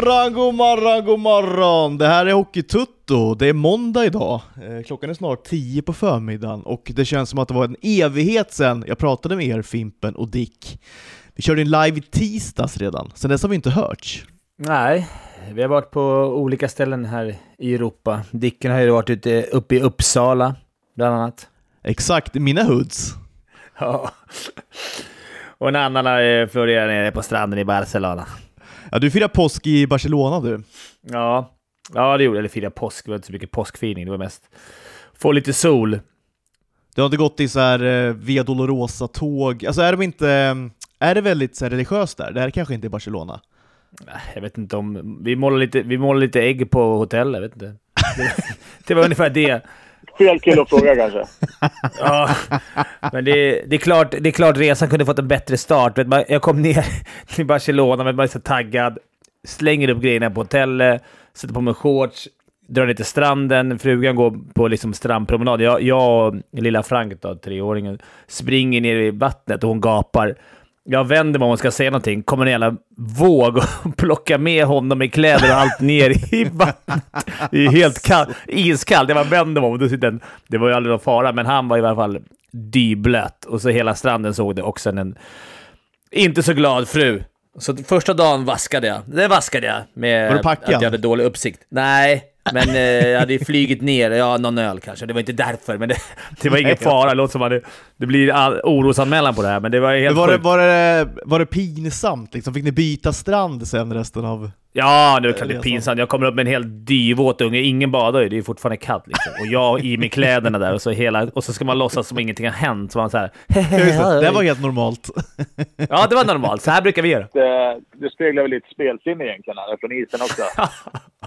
morgon, god morgon, god morgon! Det här är Hockeytutto. Det är måndag idag. Eh, Klockan är snart 10 på förmiddagen och det känns som att det var en evighet sedan jag pratade med er, Fimpen och Dick. Vi körde en live i tisdags redan, sen dess har vi inte hörts. Nej, vi har varit på olika ställen här i Europa. Dicken har ju varit ute uppe i Uppsala, bland annat. Exakt, mina hoods. Ja. Och en annan har florerat nere på stranden i Barcelona. Ja, du firar påsk i Barcelona du. Ja, ja det gjorde jag. Eller fira påsk. Det var inte så mycket påskfirning. Det var mest få lite sol. Du har inte gått i så här eh, Via Dolorosa-tåg. Alltså är de inte... eh, Är det väldigt så religiöst där? Det här kanske inte är Barcelona? Jag vet inte om... Vi målade lite, vi målade lite ägg på hotell, jag vet inte. Det, det var ungefär det. Fel kille att fråga kanske. Ja, men det, det, är klart, det är klart resan kunde fått en bättre start. Jag kom ner till Barcelona, men man är så taggad. Slänger upp grejerna på hotellet, sätter på mig shorts, drar ner till stranden. Frugan går på liksom strandpromenad. Jag, jag och lilla Frank, då, treåringen, springer ner i vattnet och hon gapar. Jag vänder mig om och ska säga någonting. Kommer en jävla våg och plockar med honom i kläder och allt ner i vattnet. Det är helt kallt. Iskallt. Jag bara vänder mig om. och då sitter en- Det var ju aldrig någon fara, men han var i alla fall dyblöt. Och så hela stranden såg det. Och sen en inte så glad fru. Så första dagen vaskade jag. Det vaskade jag med att jag hade dålig uppsikt. Nej, men eh, jag hade ju flugit ner. Ja, någon öl kanske. Det var inte därför, men det, det var ingen fara. Det låter som att det, det blir all, orosanmälan på det här, men det var helt Men var, det, var, det, var det pinsamt liksom? Fick ni byta strand sen resten av... Ja, det är klart det är pinsamt. Jag kommer upp med en helt dyvåt unge. Ingen badar ju, det är fortfarande kallt liksom. Och jag i med kläderna där och så, hela, och så ska man låtsas som ingenting har hänt. Så man så här, det. det var helt normalt. Ja, det var normalt. Så här brukar vi göra. Det, det speglar väl lite spelsinne egentligen, här från isen också.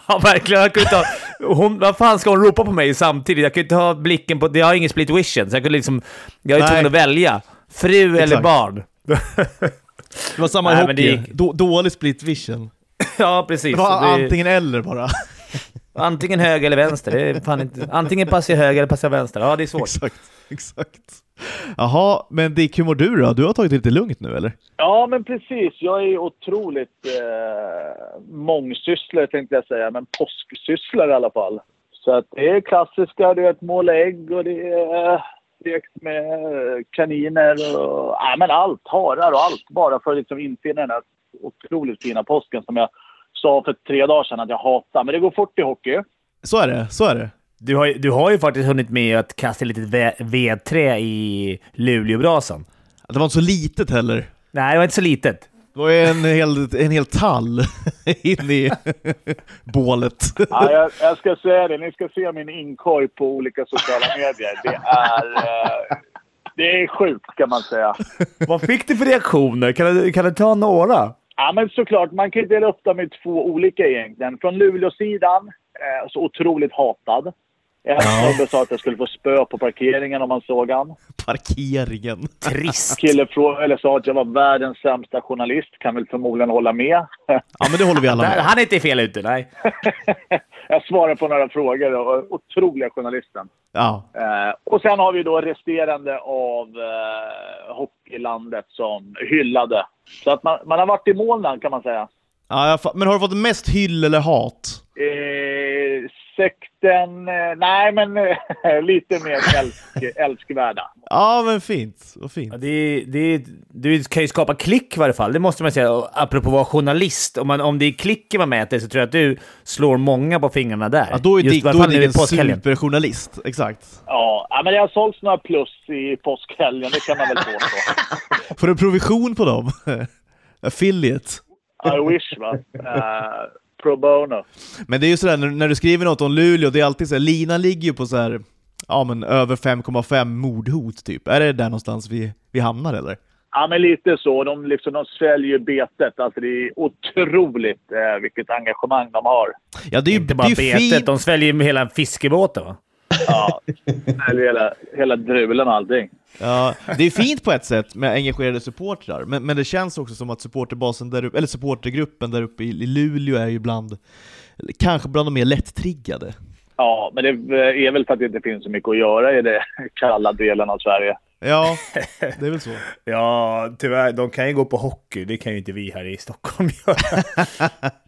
Ja, verkligen. Jag kunde inte ha, hon, vad fan ska hon ropa på mig samtidigt? Jag kunde inte ha blicken på... Jag har ingen split vision, så jag kunde liksom... Jag är tvungen att välja. Fru eller Exakt. barn. Det var samma Nej, i hockey. gick- Då, dålig split vision. ja, precis. Det var antingen eller bara. antingen höger eller vänster. Det är fan inte, antingen passar jag höger eller passar jag vänster. Ja, det är svårt. exakt, exakt. Jaha, men Dick, hur mår du då? Du har tagit det lite lugnt nu eller? Ja, men precis. Jag är otroligt eh, mångsysslare tänkte jag säga, men påsksysslare i alla fall. Så att det är klassiska, du vet, måla ägg och det är eh, lekt med kaniner och ja, men allt. Harar och allt. Bara för att liksom infinna den här otroligt fina påsken som jag sa för tre dagar sedan att jag hatar. Men det går fort i hockey. Så är det, så är det. Du har, ju- du har ju faktiskt hunnit med att kasta lite vedträ i Luleåbrasan. Det var inte så litet heller. Nej, det var inte så litet. Det var ju en hel, en hel tall in i bålet. Ja, jag, jag ska säga det. Ni ska se min inkorg på olika sociala medier. Det är, eh, det är sjukt kan man säga. Vad fick du för reaktioner? Kan du, kan du ta några? Ja, men såklart. Man kan ju dela upp dem i två olika egentligen. Från Luleåsidan, eh, så otroligt hatad. En snubbe sa att jag skulle få spö på parkeringen om man såg han. Parkeringen. Trist. Kille frågade, eller sa att jag var världens sämsta journalist. Kan väl förmodligen hålla med. Ja men det håller vi alla med. han är inte fel ute, nej. jag svarade på några frågor och otroliga journalisten. Ja. Eh, och sen har vi då resterande av eh, hockeylandet som hyllade. Så att man, man har varit i molnen kan man säga. ja men har du fått mest hyll eller hat? Eh, sekten, eh, nej men eh, lite mer älsk, älskvärda. Ja men fint, vad fint. Ja, det, det, du kan ju skapa klick i varje fall, det måste man säga. Och apropå att vara journalist, om, man, om det är klicken man mäter så tror jag att du slår många på fingrarna där. Ja, då är Just Dick, då är Dick en superjournalist. Exakt. Ja, men det har sålts några plus i påskhelgen, det kan man väl påstå. Får du provision på dem? Affiliate. I wish va. Eh, pro bono. Men det är ju sådär, när, när du skriver något om Luleå, det är alltid så här, linan ligger ju på så här, ja men över 5,5 mordhot typ. Är det där någonstans vi, vi hamnar eller? Ja, men lite så. De, liksom, de sväljer betet. Alltså, det är otroligt eh, vilket engagemang de har. Ja det är ju Inte bara betet, fint. de sväljer ju hela fiskebåten va? Ja, eller hela, hela drulen och allting. Ja, det är fint på ett sätt med engagerade supportrar, men, men det känns också som att supporterbasen där uppe, eller supportergruppen där uppe i, i Luleå är ju bland, kanske bland de mer lättriggade. Ja, men det är väl för att det inte finns så mycket att göra i den kalla delen av Sverige. Ja, det är väl så. Ja, tyvärr. De kan ju gå på hockey. Det kan ju inte vi här i Stockholm göra.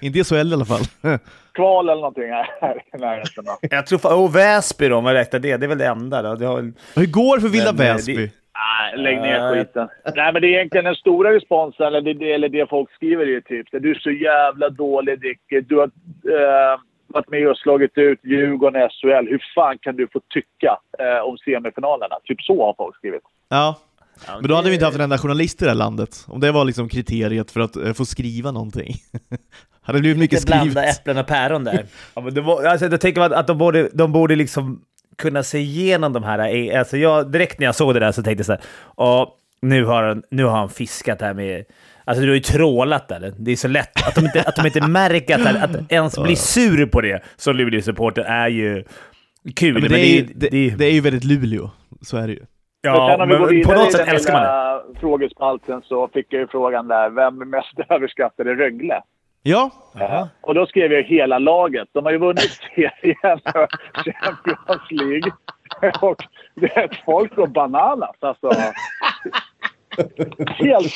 Inte i SHL i alla fall. Kval eller någonting här i närheten. Jag tror fan... Oh, Väsby då, om jag räknar det. Det är väl det enda då. Det har... Hur går det för Villa Men, eh, Väsby? det- Nej, lägg ner Ja, skiten. Nej, men det är egentligen den stora responsen, eller det, eller det folk skriver är ju typ Du är så jävla dålig Dick. Du har eh, varit med och slagit ut Djurgården i SHL. Hur fan kan du få tycka eh, om semifinalerna? Typ så har folk skrivit. Ja. Men då hade vi inte haft en enda journalist i det här landet. Om det var liksom kriteriet för att få skriva någonting. hade det blivit mycket Lite blanda skrivet. äpplen och päron där. ja, men det var, alltså, jag tänker att, att de, borde, de borde liksom kunna se igenom de här. eh, Alltså jag, direkt när jag såg det där så tänkte jag så här, "Ja, nu har, han, nu har han fiskat här med... Alltså du har ju trålat där. Det är så lätt att de inte, att de inte märker att, att ens bli sur på det som Luleå-supporter är ju kul. Ja, men det, är ju, det, det är ju väldigt Luleå, så är det ju. Ja, men på något sätt älskar man det. frågespalten så fick jag ju frågan där, vem är mest överskattad i Rögle? Ja, Jaha. Och då skrev jag hela laget. De har ju vunnit serien och Champions League. Och det är folk går bananas. Alltså, helt,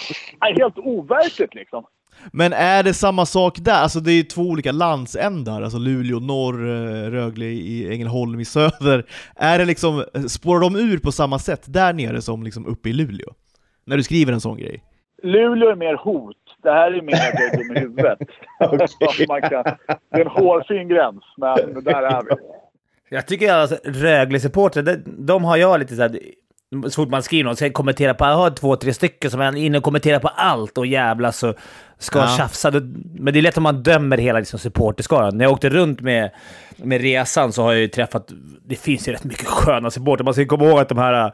helt overkligt liksom. men är det samma sak där? Alltså det är ju två olika landsändar, alltså Luleå norr, eh, Rögle i Ängelholm i söder. Är det liksom, spårar de ur på samma sätt där nere som liksom uppe i Luleå? När du skriver en sån grej? Luleå är mer hot. Det här är mer dum i huvudet. Man kan, det är en hårfin gräns, men där är vi. Jag tycker alltså, Rögle-supportrar, de, de har jag lite så här... Så fort man skriver något, ska jag kommentera på... Jag har två, tre stycken som är inne och kommenterar på allt och jävlas och ska Ja. tjafsa. Men det är lätt om man dömer hela liksom, supporterskaran. När jag åkte runt med, med resan så har jag ju träffat... Det finns ju rätt mycket sköna supporter. Man ska komma ihåg att de här...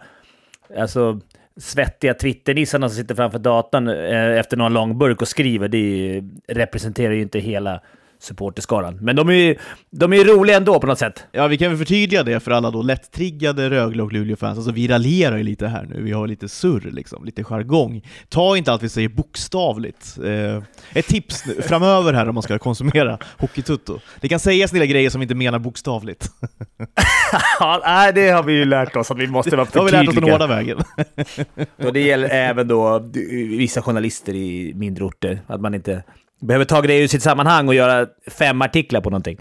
Alltså, svettiga Twitternissarna som sitter framför datorn eh, efter någon lång burk och skriver, det representerar ju inte hela supporterskaran. Men de är ju de är roliga ändå på något sätt. Ja, vi kan väl förtydliga det för alla då lätt-triggade Rögle och Luleå-fans. Alltså vi raljerar ju lite här nu, vi har lite surr liksom, lite jargong. Ta inte allt vi säger bokstavligt. Eh, ett tips nu, framöver här om man ska konsumera Hockeytutto. Det kan sägas lilla grejer som vi inte menar bokstavligt. Ja, nej, det har vi ju lärt oss att vi måste vara Det har vi lärt oss den förtydliga. hårda vägen. Och det gäller även då vissa journalister i mindre orter. Att man inte behöver ta det ur sitt sammanhang och göra fem artiklar på någonting.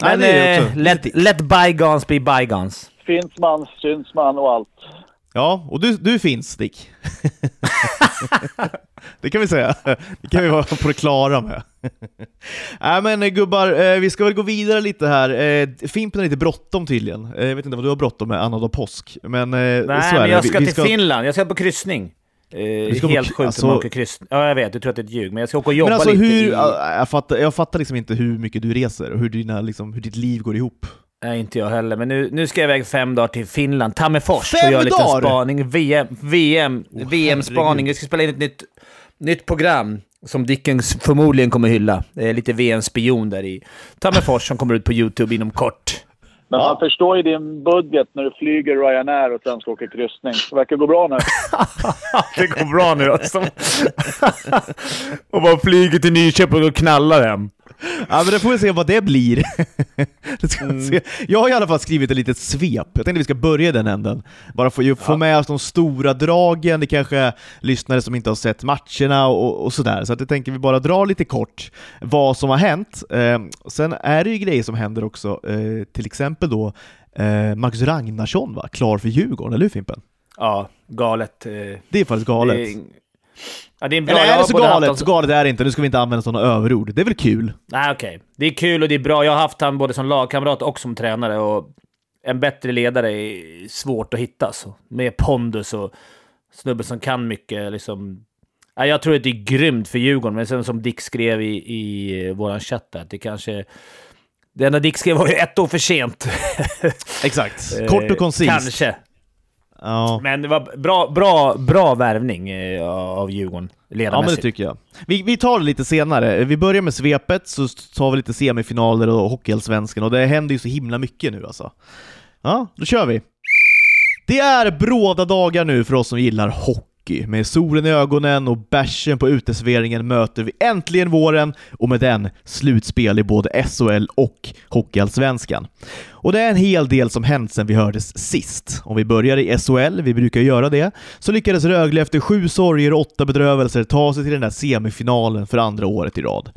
Nej, Men det också eh, let, let bygons be bygons. Finns man, syns man och allt. Ja, och du, du finns Dick. det kan vi säga. Det kan vi vara på det klara med. Nej men eh, gubbar, eh, vi ska väl gå vidare lite här. Eh, Fimpen är lite bråttom tydligen. Eh, Jag vet inte vad du har bråttom med annandag påsk, men eh, Nej, så är men det. jag Vi- ska vi till Finland. Jag ska på kryssning. Eh, helt sjukt alltså- att man åker kryssning. Ja, jag vet. Du tror att det är ett ljug. Men jag ska åka och jobba Men alltså lite hur, i... jag, fattar, jag fattar liksom inte hur mycket du reser och hur, dina, liksom, hur ditt liv går ihop. Nej, inte jag heller. Men nu, nu ska jag iväg fem dagar till Finland, Tammerfors, Fem och göra lite spaning. VM, VM, VM-spaning. herregud. Jag ska spela in ett nytt, nytt program som Dickens förmodligen kommer hylla. Det är lite VM-spion där i Tammerfors som kommer ut på YouTube inom kort. Men Ja. man förstår ju din budget när du flyger Ryanair och sen ska åka kryssning. Det verkar gå bra nu. det går bra nu alltså. och bara flyger till Nyköping och knallar hem. Ja men då får vi se vad det blir. det ska Mm. se. Jag har i alla fall skrivit ett litet svep, jag tänkte vi ska börja i den änden. Bara för att få med oss de stora dragen, det kanske är lyssnare som inte har sett matcherna och, och sådär. Så att jag tänker vi bara dra lite kort vad som har hänt. Eh, sen är det ju grejer som händer också, eh, till exempel då eh, Marcus Ragnarsson va, klar för Djurgården, eller hur Fimpen? Ja, galet. eh, Det är faktiskt galet. Det är, ja, det är bra... Eller är det så galet? Så galet är det inte, nu ska vi inte använda sådana överord. Det är väl kul? Nej, okej. Det är kul och det är bra. Jag har haft han både som lagkamrat och som tränare. Och en bättre ledare är svårt att hitta. Så. Med pondus och snubbe som kan mycket. Liksom. Nej, jag tror att det är grymt för Djurgården, men sen som Dick skrev i, i vår chatt att det kanske... Det enda Dick skrev var ju ett år för sent. Exakt. Eh, Kort och koncist. Kanske. Ja. Men det var bra, bra, bra värvning eh, av Djurgården, Ja men det ledarmässigt. tycker jag. Vi, vi tar det lite senare. Vi börjar med svepet, så tar vi lite semifinaler och Hockeyallsvenskan, och det händer ju så himla mycket nu alltså. Ja, då kör vi! Det är bråda dagar nu för oss som gillar hockey hockey. Med solen i ögonen och bärsen på uteserveringen möter vi äntligen våren och med den slutspel i både SHL och Hockeyallsvenskan. Och det är en hel del som hänt sedan vi hördes sist. Om vi börjar i SHL, vi brukar göra det, så lyckades Rögle efter sju sorger och åtta bedrövelser ta sig till den där semifinalen för andra året i rad.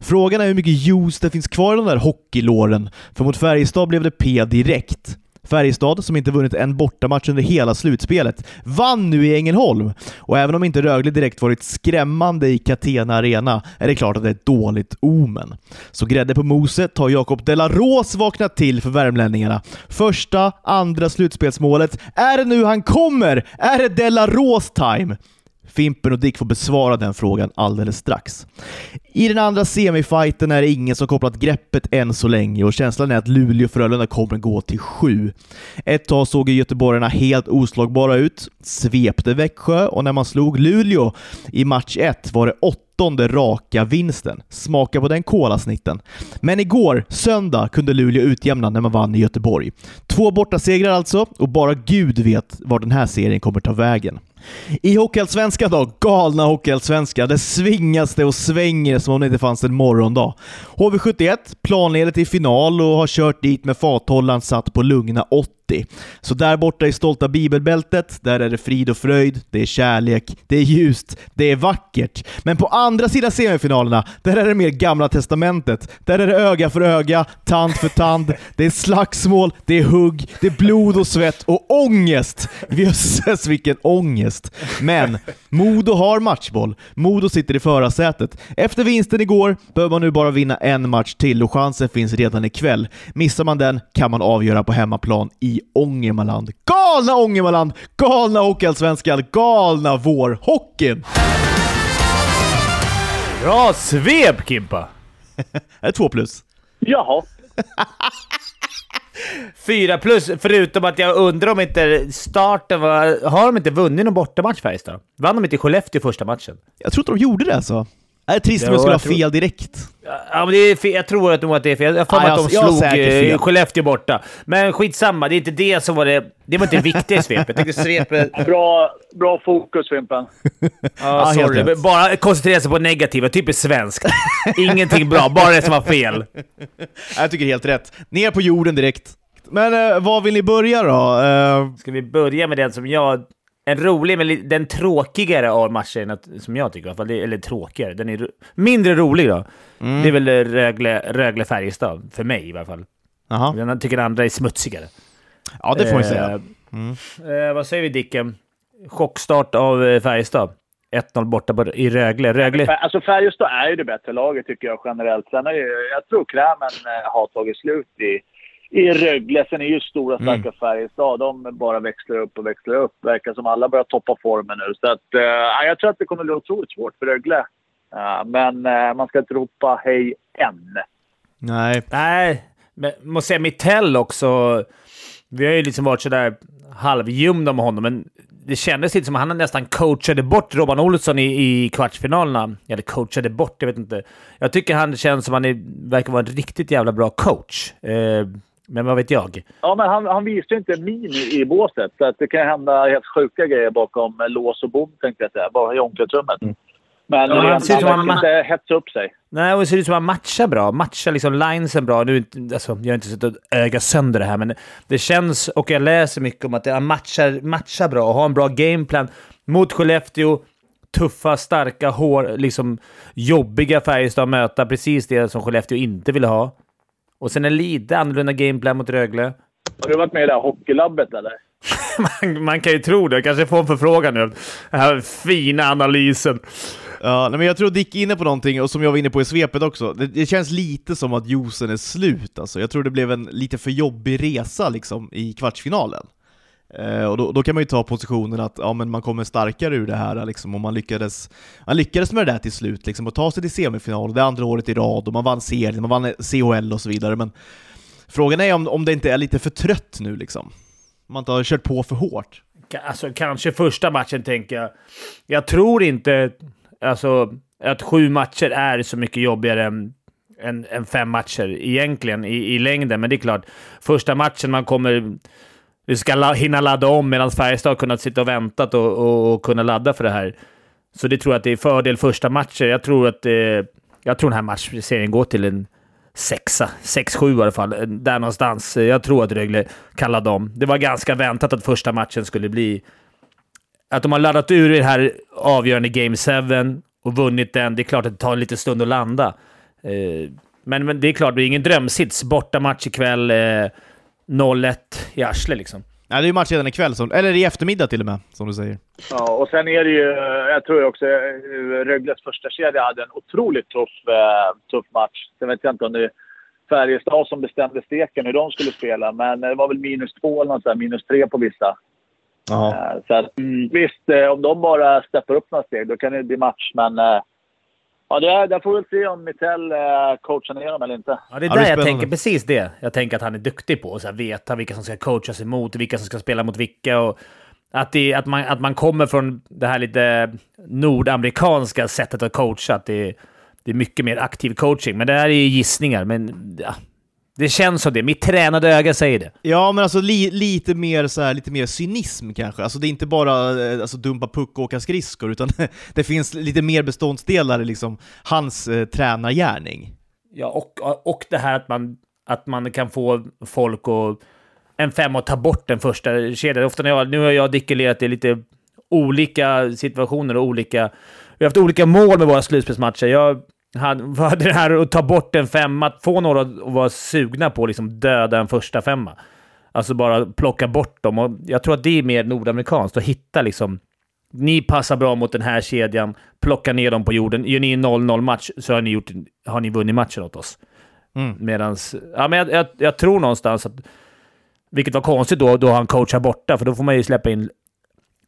Frågan är hur mycket juice det finns kvar i de där hockeylåren, för mot Färjestad blev det P direkt. Färjestad, som inte vunnit en bortamatch under hela slutspelet, vann nu i Ängelholm. Och även om inte Rögle direkt varit skrämmande i Catena Arena är det klart att det är ett dåligt omen. Så grädde på moset har Jakob Delaros vaknat till för värmlänningarna. Första, andra slutspelsmålet. Är det nu han kommer? Är det Delaros time? Fimpen och Dick får besvara den frågan alldeles strax. I den andra semifighten är det ingen som kopplat greppet än så länge och känslan är att Luleå och Frölunda kommer gå till sju. Ett tag såg ju göteborgarna helt oslagbara ut, svepte Växjö och när man slog Luleå i match 1 var det åttonde raka vinsten. Smaka på den kolasnitten. Men igår, söndag, kunde Luleå utjämna när man vann i Göteborg. Två bortasegrar alltså, och bara Gud vet var den här serien kommer ta vägen. I Hockeyallsvenskan då, galna Hockeyallsvenskan, det svingas det och svänger som om det inte fanns en morgondag. HV71 planledet i final och har kört dit med fathållaren satt på lugna 80. Så där borta i stolta bibelbältet, där är det frid och fröjd, det är kärlek, det är ljust, det är vackert. Men på andra sidan semifinalerna, där är det mer gamla testamentet. Där är det öga för öga, tand för tand, det är slagsmål, det är hugg, det är blod och svett och ångest! Jösses vilken ångest! Men Modo har matchboll. Modo sitter i förarsätet. Efter vinsten igår behöver man nu bara vinna en match till och chansen finns redan ikväll. Missar man den kan man avgöra på hemmaplan i Ångermanland. Galna Ångermanland! Galna Hockeyallsvenskan! Galna vårhockeyn! Bra svep Kimpa! Det är två plus. Jaha. Fyra plus, förutom att jag undrar om inte starten var... Har de inte vunnit någon bortamatch Färjestad? Vann de inte i Skellefteå första matchen? Jag tror inte de gjorde det alltså. Det är trist om jag skulle ha jag tror- fel direkt. Ja, men det är fel. Jag tror att, nog att det är fel. Jag har att de jag- jag slog fel. eh, Skellefteå borta. Men skitsamma, det är inte det som var det... Det var inte det viktiga i svepet. Jag svepet... Bra, bra fokus, Fimpen. Ja, helt sorry. Bara koncentrera sig på negativa, typiskt svenskt. Ingenting bra, bara det som var fel. Jag tycker helt rätt. Ner på jorden direkt. Men eh, var vill ni börja då? Eh, Ska vi börja med den som jag... En rolig, men den tråkigare av matcherna som jag tycker i alla fall. Det- Eller tråkigare. Den är ro- mindre rolig då. Mm. Det är väl Rögle, Rögle. För mig i alla fall. Jaha. Den tycker den andra är smutsigare. Ja, det får man Eh, säga. Eh, vad säger vi Dicken? Chockstart av eh, Färjestad. 1-0 borta på- i Rögle. Rögle... Alltså Färjestad är ju det bättre laget tycker jag generellt. Sen är ju, jag tror krämen eh, har tagit slut i, i Rögle. Sen är ju stora starka Mm. Färjestad. De bara växlar upp och växlar upp. Verkar som alla börjar toppa formen nu. Så att, eh, jag tror att det kommer bli otroligt svårt för Rögle. Eh, men eh, man ska inte ropa hej än. Nej. Nej, men måste säga Mittell också. Vi har ju liksom varit sådär halvljumna med honom, men det kändes lite som att han nästan coachade bort Robban Olsson i, i kvartsfinalerna. Eller coachade bort, jag vet inte. Jag tycker han känns som att han är, verkar vara en riktigt jävla bra coach. Eh, men vad vet jag? Ja, men han, han ju inte min i, båset. Så att det kan hända helt sjuka grejer bakom lås och bom, tänkte jag säga. Bara i omklädningsrummet. Men Ja, han, ser han han- verkar inte hetsa upp sig. Nej, och det ser ut som att han matchar bra. Matchar liksom linesen bra. Nu, alltså, jag har inte suttit och ögat sönder det här, men det känns, och jag läser mycket om att han matchar, matchar bra och har en bra gameplan mot Skellefteå. Tuffa, starka, hår, liksom jobbiga Färjestad att möta. Precis det som Skellefteå inte ville ha. Och sen en lite annorlunda gameplan mot Rögle. Har du varit med i det här hockeylabbet eller? Man, man kan ju tro det. Jag kanske får en förfrågan nu. Den här fina analysen. Ja, nej, men jag tror Dick är inne på någonting, och som jag var inne på i svepet också. Det, det känns lite som att juicen är slut alltså. Jag tror det blev en lite för jobbig resa liksom i kvartsfinalen. Eh, och då, då kan man ju ta positionen att ja, men man kommer starkare ur det här liksom, och man lyckades, man lyckades med det där till slut, liksom, och ta sig till semifinal, det andra året i rad, och man vann serien, man vann eh, CHL och så vidare. Men frågan är om, om det inte är lite för trött nu liksom. Om man inte har kört på för hårt. Alltså, kanske första matchen, tänker jag. Jag tror inte alltså, att sju matcher är så mycket jobbigare än, än, än fem matcher egentligen i, i längden. Men det är klart, första matchen man kommer vi ska la hinna ladda om medan Färjestad har kunnat sitta och väntat och, och, och, kunna ladda för det här. Så det tror jag att det är fördel första matchen. Jag tror att eh, jag tror den här matchserien går till en sexa, sex, sju i alla fall. Eh, där någonstans. Jag tror att Rögle kan ladda om. Det var ganska väntat att första matchen skulle bli... Att de har laddat ur det här avgörande Game 7 och vunnit den. Det är klart att det tar en liten stund att landa. Eh, men, men det är klart, det är ingen drömsits. Bortamatch ikväll. Eh, 0-1 i arslet liksom. Ja, det är ju match redan ikväll, som, eller i eftermiddag till och med, som du säger. Ja, och sen är det ju... Jag tror också Rögles första kedja hade en otroligt tuff, eh, tuff match. Sen vet jag inte om det är Färjestad som bestämde steken hur de skulle spela, men det var väl minus två eller något sådär, minus tre på vissa. Ja. Eh, så att, mm, visst, eh, om de bara steppar upp några steg, då kan det bli match, men Ja, det, där får vi se om Mitell eh, coachar ner dem eller inte. Ja, det är Ja, där det är jag tänker precis det. Jag tänker att han är duktig på att veta vilka som ska coachas emot, vilka som ska spela mot vilka. Och att, det, att, man, att man kommer från det här lite nordamerikanska sättet att coacha. Att det, det är mycket mer aktiv coaching. Men det här är ju gissningar. Men ja, det känns som det. Mitt tränade öga säger det. Ja, men alltså li, lite, mer, så här, lite mer cynism kanske. Alltså det är inte bara eh, alltså, dumpa puck och åka skridskor, utan det finns lite mer beståndsdelar i liksom, hans eh, tränargärning. Ja, och, och det här att man, att man kan få folk att en femma att ta bort den första kedjan. Ofta när jag, nu har jag dikulerat i lite olika situationer och olika... Vi har haft olika mål med våra slutspelsmatcher. Jag hade, hade det här att ta bort en femma, att få några att vara sugna på att liksom döda en första femma. Alltså bara plocka bort dem. Och jag tror att det är mer nordamerikanskt, att hitta liksom... Ni passar bra mot den här kedjan, plocka ner dem på jorden. Gör ni en 0-0 match så har ni, gjort, har ni vunnit matchen åt oss. Mm. Medans, ja, men jag, jag, jag tror någonstans att... Vilket var konstigt då, då han coachar borta, för då får man ju släppa in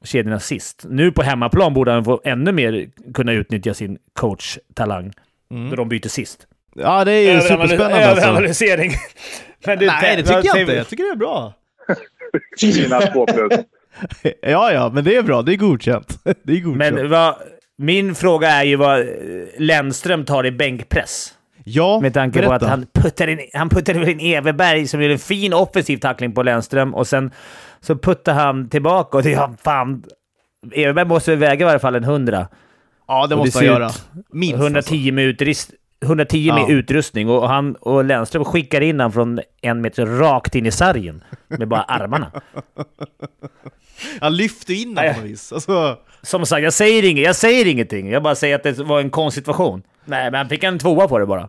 kedjorna sist. Nu på hemmaplan borde han få ännu mer kunna utnyttja sin coach-talang. Mm. Då de byter sist. Ja, det är ju superspännande alltså. Överanalysering. Men du, Nej, det tycker jag inte. vi- Jag tycker det är bra. Mina två plus. Ja, ja, men det är bra. Det är godkänt. Det är godkänt. Men vad, min fråga är ju vad Lennström tar i bänkpress. ja, Med tanke på berätta. att han puttade in, han puttade in Everberg som gjorde en fin offensiv tackling på Lennström och sen så puttade han tillbaka och det är fan... Everberg måste väl väga i alla fall en 100. Ja, det och måste det han göra. Minst 110 alltså. med, utrust, 110 Ja. med utrustning och, han, och Lennström skickar in han från en meter rakt in i sargen med bara armarna. Han lyfter in den Nej. på något vis. Alltså, Som sagt, jag säger, inget, jag säger ingenting. Jag bara säger att det var en konstsituation. Nej, men han fick en tvåa på det bara.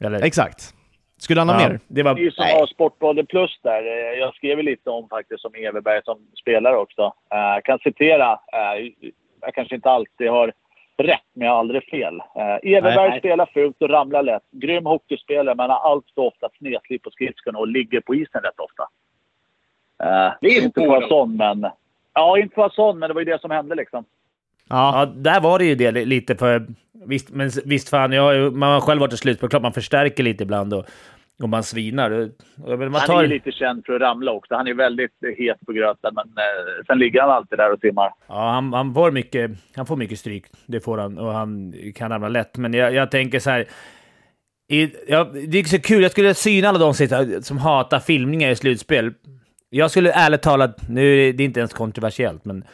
Eller? exakt. Skulle han ha Ja, mer? Det Det är var... ju som har Sportbladet Plus där. Eh, Jag skrev lite om faktiskt om Everberg som spelare också. Eh, kan citera. eh, jag kanske inte alltid har rätt, men jag har aldrig fel. Uh, Everberg Nej. spelar fult och ramlar lätt. Grym hockeyspelare, men har allt för ofta snedslip på skridskorna och ligger på isen rätt ofta. Eh, Det är inte för att sån, men... Ja, inte för att sån, men det var ju det som hände liksom. Ja. Ja, där var det ju det lite för... Visst, men visst fan, jag, man har själv varit i slutspel. Klart man förstärker lite ibland och, och man svinar. Man Han tar, är ju lite känd för att ramla också. Han är väldigt het på gröten, men eh, sen ligger han alltid där och simmar. ja, han, han, får mycket, han får mycket stryk. Det får han. Och han kan ramla lätt. Men jag, jag tänker så här... I, ja, det är så kul. Jag skulle syna alla de som hatar filmningar i slutspel. Jag skulle ärligt talat, nu är det inte ens kontroversiellt, men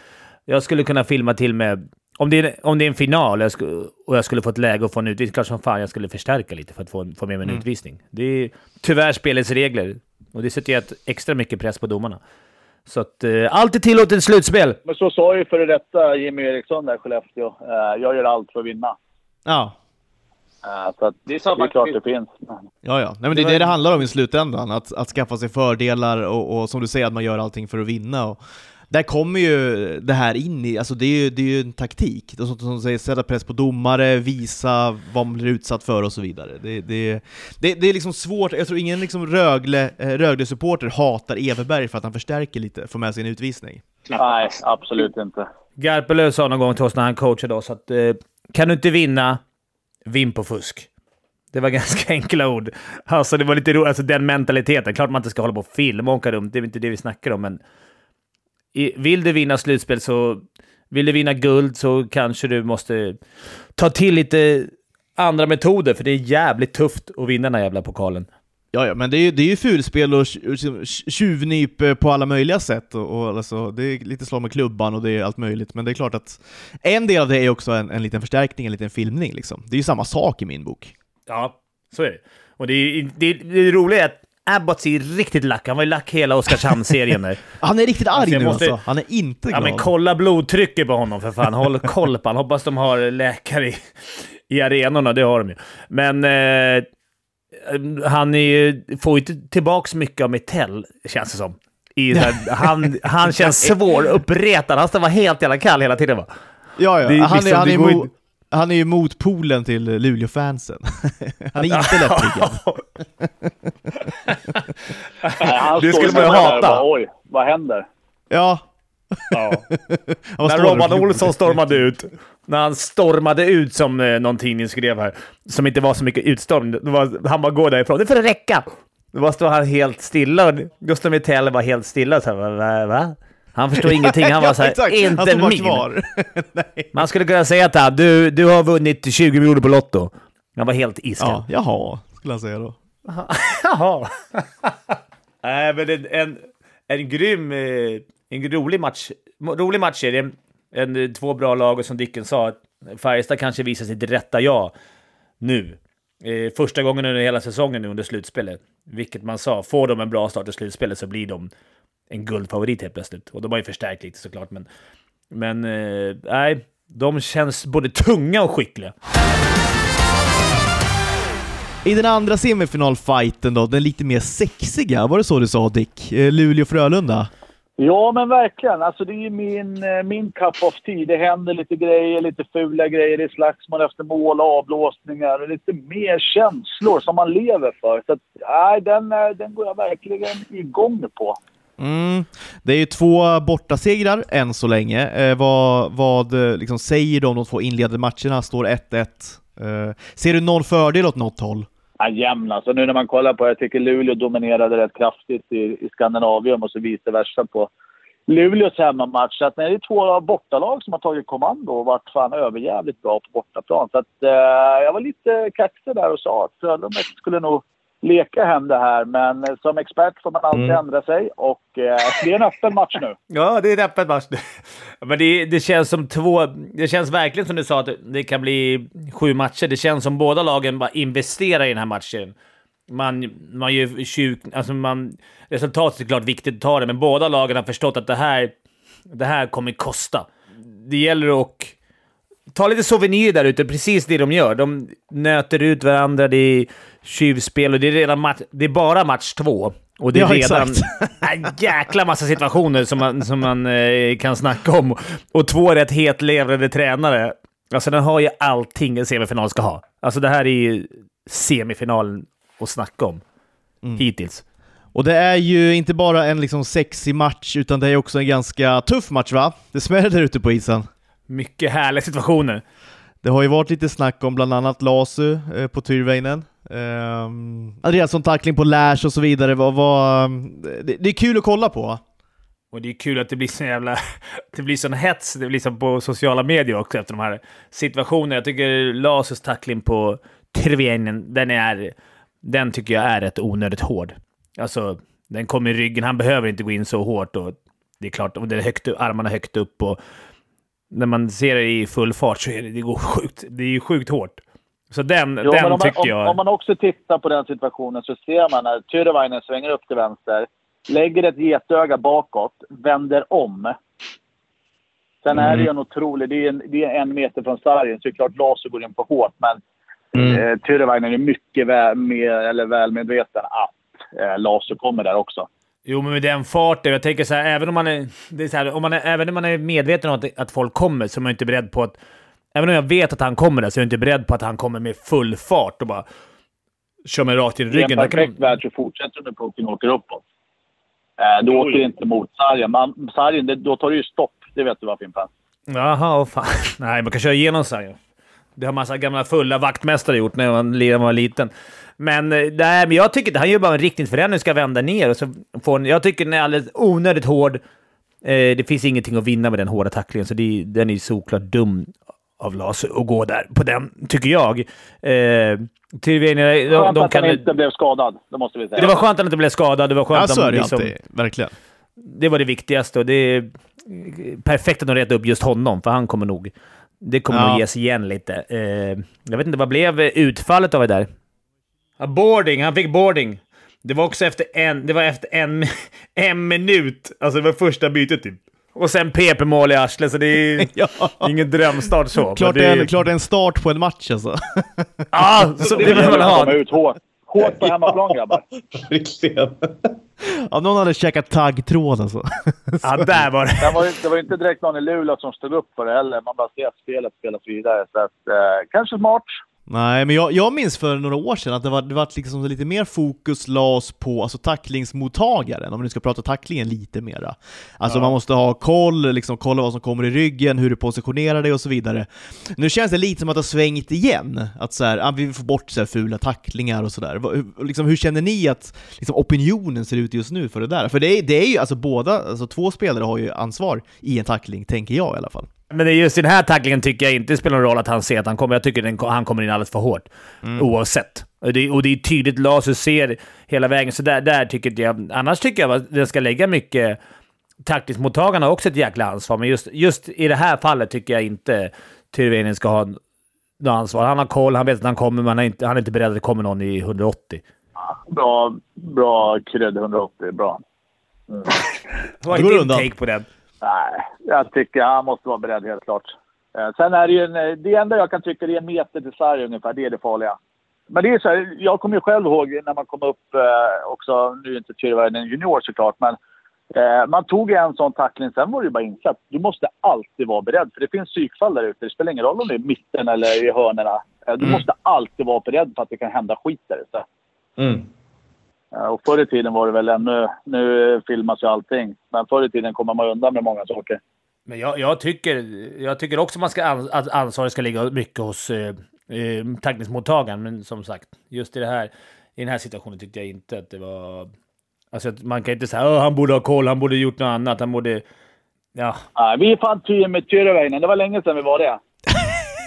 jag skulle kunna filma till med... Om det är, om det är en final jag skulle, och jag skulle få ett läge att få en utvisning, klart som fan jag skulle förstärka lite för att få, få med mig en utvisning. Det är tyvärr spelets regler och det sätter ju extra mycket press på domarna. Så att eh, allt är tillåtet i slutspel. Men så sa ju före detta Jimmy Eriksson där i Skellefteå. Eh, jag gör allt för att vinna. Ja. Eh, så att Det är det så är man- klart det finns. Ja, ja. Nej, men det är det det handlar om i slutändan, att, att skaffa sig fördelar och, och som du säger, att man gör allting för att vinna. Och där kommer ju det här in i, alltså det är ju, det är ju en taktik. Det är sånt som säger, sätta press på domare, visa vad man blir utsatt för och så vidare. Det, det, det, det är liksom svårt, jag tror ingen liksom Rögle, eh, Rögle-supporter hatar Everberg för att han förstärker lite, får med sig en utvisning. Nej, absolut inte. Garpenlöv sa någon gång till oss när han coachade oss att eh, kan du inte vinna, vinn på fusk. Det var ganska enkla ord. Alltså det var lite roligt, alltså den mentaliteten. Klart man inte ska hålla på och filma och åka runt, det är inte det vi snackar om, men vill du vinna slutspel så... Vill du vinna guld så kanske du måste ta till lite andra metoder, för det är jävligt tufft att vinna den här jävla pokalen. Ja, ja, men det är ju, det är ju fulspel och liksom tjuvnyp eh, på alla möjliga sätt. Och, och alltså, det är lite slag med klubban och det är allt möjligt. Men det är klart att en del av det är också en, en liten förstärkning, en liten filmning. Liksom. Det är ju samma sak i min bok. Ja, så är det. Och det, är, det, det roliga är att Abbott ser riktigt lack. Han var ju lack hela Oskarshamn-serien där. Han är riktigt arg Alltså, nu måste- alltså. Han är inte Ja, glad. men kolla blodtrycket på honom för fan. Håll koll på honom. Hoppas de har läkare i, i arenorna. Det har de ju. Men eh, han är ju, får ju inte tillbaka mycket av Mitell, känns det som. Här, han, han känns svåruppretad. Han ska vara helt jävla kall hela tiden va? ja, ja. det är han, liksom- är, han, är inte- han är ju motpolen till Luleå-fansen. han är inte lättriggad. Det skulle man ju hata. Bara, Oj, vad händer? Ja. Ja. När Robban. Olsson stormade ut. När han stormade ut, som eh, någon tidning skrev här, som inte var så mycket utstormning. Han bara går därifrån. Det får räcka! Då står han helt stilla. Gustav Mitell var helt stilla. Så här, va, va? Han förstår ingenting. Han var så här, Exakt, han inte bara min. kvar. Nej. Man skulle kunna säga till honom, du, du har vunnit 20 miljoner på Lotto. Han var helt iskall. Ja, jaha, skulle han säga då. Jaha. Nej, men en, en, en grym, eh, en rolig match. Rolig match är det. En, en, två bra lag och som Dicken sa, Färjestad kanske visar sitt rätta jag nu. Eh, första gången under hela säsongen nu under slutspelet. Vilket man sa, får de en bra start i slutspelet så blir de en guldfavorit helt plötsligt. Och de har ju förstärkt lite såklart, men... Men eh, nej, de känns både tunga och skickliga. I den andra semifinalfighten då, den lite mer sexiga, var det så du sa Dick? Eh, Luleå-Frölunda? Ja, men verkligen. Alltså, det är ju min, eh, min cup of tea. Det händer lite grejer, lite fula grejer. Det är slagsmål efter mål, avblåsningar och lite mer känslor som man lever för. Så att, nej, den, den går jag verkligen igång på. Mm. Det är ju två bortasegrar än så länge. Eh, vad vad eh, liksom, säger de de två inledande matcherna? Står 1-1. Eh, ser du någon fördel åt något håll? Ja, jämn alltså. Nu när man kollar på Jag tycker Luleå dominerade rätt kraftigt i, i Skandinavium och så vice versa på Luleås hemmamatch. Så att det är två bortalag som har tagit kommando och varit fan överjävligt bra på bortaplan. Så att, eh, jag var lite kaxig där och sa att Frölunda skulle nog leka hem det här. Men som expert får man alltid Mm. ändra sig och eh, det är en öppen match nu. Ja, det är en öppen match. Men det, det känns som två... Det känns verkligen som du sa att det kan bli sju matcher. Det känns som båda lagen bara investerar i den här matchen. Man, man gör 20... Alltså man... Resultatet är klart viktigt att ta det, men båda lagen har förstått att det här, det här kommer kosta. Det gäller att ta lite souvenir där ute, precis det de gör. De nöter ut varandra, det är tjuvspel och det är redan match, det är bara match två. Och det är Ja, redan en jäkla massa situationer som man, som man eh, kan snacka om. Och två rätt hetlevrade tränare. Alltså den har ju allting en semifinal ska ha. Alltså det här är ju semifinalen att snacka om. Hittills. Och det är ju inte bara en liksom sexig match, utan det är också en ganska tuff match va? Det smäller där ute på isen. Mycket härliga situationer. Det har ju varit lite snack om bland annat Lasu eh, på Tyrväinen. Um, Andreasson tackling på Lash och så vidare. Vad, vad, det, det är kul att kolla på. Och det är kul att det blir så jävla... Det blir sån hets det blir som på sociala medier också efter de här situationerna. Jag tycker Lasus tackling på Tyrväinen, den är... Den tycker jag är rätt onödigt hård. Alltså, den kommer i ryggen. Han behöver inte gå in så hårt och det är klart, och det är högt, armarna högt upp och när man ser det i full fart så är det, det går sjukt. Det är ju sjukt hårt. Så den, Jo, den om, man, tycker om, jag... om man också tittar på den situationen så ser man när Tyrväinen svänger upp till vänster, lägger ett getöga bakåt, vänder om. Sen är det ju en otrolig... Det är en, det är en meter från sargen, så det är klart Lasu går in på hårt. Men mm. eh, Tyrväinen är mycket väl, med, eller väl medveten att eh, Lasu kommer där också. Jo, men med den farten. Jag tänker så här, även om man är, det är så här, om man är, även om man är medveten om att, att folk kommer så är man inte beredd på att... Även om jag vet att han kommer där så är jag inte beredd på att han kommer med full fart och bara kör mig rakt i I en ryggen. Där kan perfekt man, värld så fortsätter du när pucken åker uppåt. Eh, du åker inte mot sargen. Man, sargen, det, då tar du ju stopp. Det vet du va, Fimpen? jaha, oh fan. Nej, man kan köra igenom sargen. Det har massa gamla fulla vaktmästare gjort när man, när man var liten. Men, eh, nej, men jag tycker att han gör bara en riktningsförändring, ska vända ner och så får han, Jag tycker den är alldeles onödigt hård. Eh, det finns ingenting att vinna med den hårda tacklingen, så det, den är såklart dum av Las att gå där på den, tycker jag. Eh, Tyrvenia, de, de att kan... han inte blev skadad, det måste vi säga. Det var skönt att han inte blev skadad. Det var skönt Ja, att så är han det liksom, alltid. Verkligen. Det var det viktigaste och det är perfekt att de retade upp just honom, för han kommer nog... Det kommer Ja. nog ges igen lite. Eh, jag vet inte, vad blev utfallet av det där? Ja, boarding. Han fick boarding. Det var också efter en, det var efter en, en minut. Alltså det var första bytet typ. Och sen PP-mål i arslet, så det är Ja. ingen drömstart så. Klart det, är det en, klart det är en start på en match alltså. Ah, så det vill man komma ha. ut hårt. Hårt på hemmaplan, grabbar. Verkligen. Ja, någon hade käkat taggtråd alltså. Ja, där var det. Det var, det var inte direkt någon i Luleå som stod upp för det heller. Man bara ser att spelet spelas vidare. Så att, eh, kanske smart. Nej, men jag, jag minns för några år sedan att det var, det var liksom lite mer fokus lades på alltså, tacklingsmottagaren, om vi nu ska prata tacklingen lite mera. Alltså man måste ha koll, liksom, kolla vad som kommer i ryggen, hur du positionerar dig och så vidare. Nu känns det lite som att det har svängt igen, att så här, ah, vi vill få bort så här, fula tacklingar och sådär. Liksom, hur känner ni att liksom, opinionen ser ut just nu för det där? För det är, det är ju, alltså båda, alltså två spelare har ju ansvar i en tackling, tänker jag i alla fall. Men det är just i den här tacklingen tycker jag inte det spelar någon roll att han ser att han kommer. Jag tycker den, han kommer in alldeles för hårt. Oavsett. Och det, och det är tydligt. Lasu ser hela vägen. Så där, där tycker jag... Annars tycker jag att den ska lägga mycket... Tacklingsmottagarna har också ett jäkla ansvar, men just, just i det här fallet tycker jag inte Tyrväinen ska ha något ansvar. Han har koll, han vet att han kommer, men han är inte, han är inte beredd att det kommer någon i 180. Bra, bra krydd 180. Bra. Vad Det går är din undan. take på den? Nej, jag tycker han måste vara beredd helt klart. Eh, Sen är det ju en, det enda jag kan tycka är en meter till sarg ungefär. Det är det farliga. Men det är så här, jag kommer ju själv ihåg när man kom upp eh, också, nu är inte Tyrväinen junior såklart, men eh, man tog en sån tackling, sen var det ju bara insats. Du måste alltid vara beredd, för det finns psykfall där ute. Det spelar ingen roll om det är i mitten eller i hörnerna. Eh, du måste alltid vara beredd för att det kan hända skit där ute. Mm. Och förr i tiden var det väl ännu... Nu filmas ju allting. Men förr i tiden kommer man undan med många saker. Men jag, jag, tycker, jag tycker också man ska ans att ansvaret ska ligga mycket hos eh, eh, tacklingsmottagaren. Men som sagt, just i, det här, i den här situationen tyckte jag inte att det var... Alltså att man kan inte säga att han borde ha koll, han borde gjort något annat, han borde... Ja. Nej, vi är fan tio med Tyrväinen. Det var länge sedan vi var det.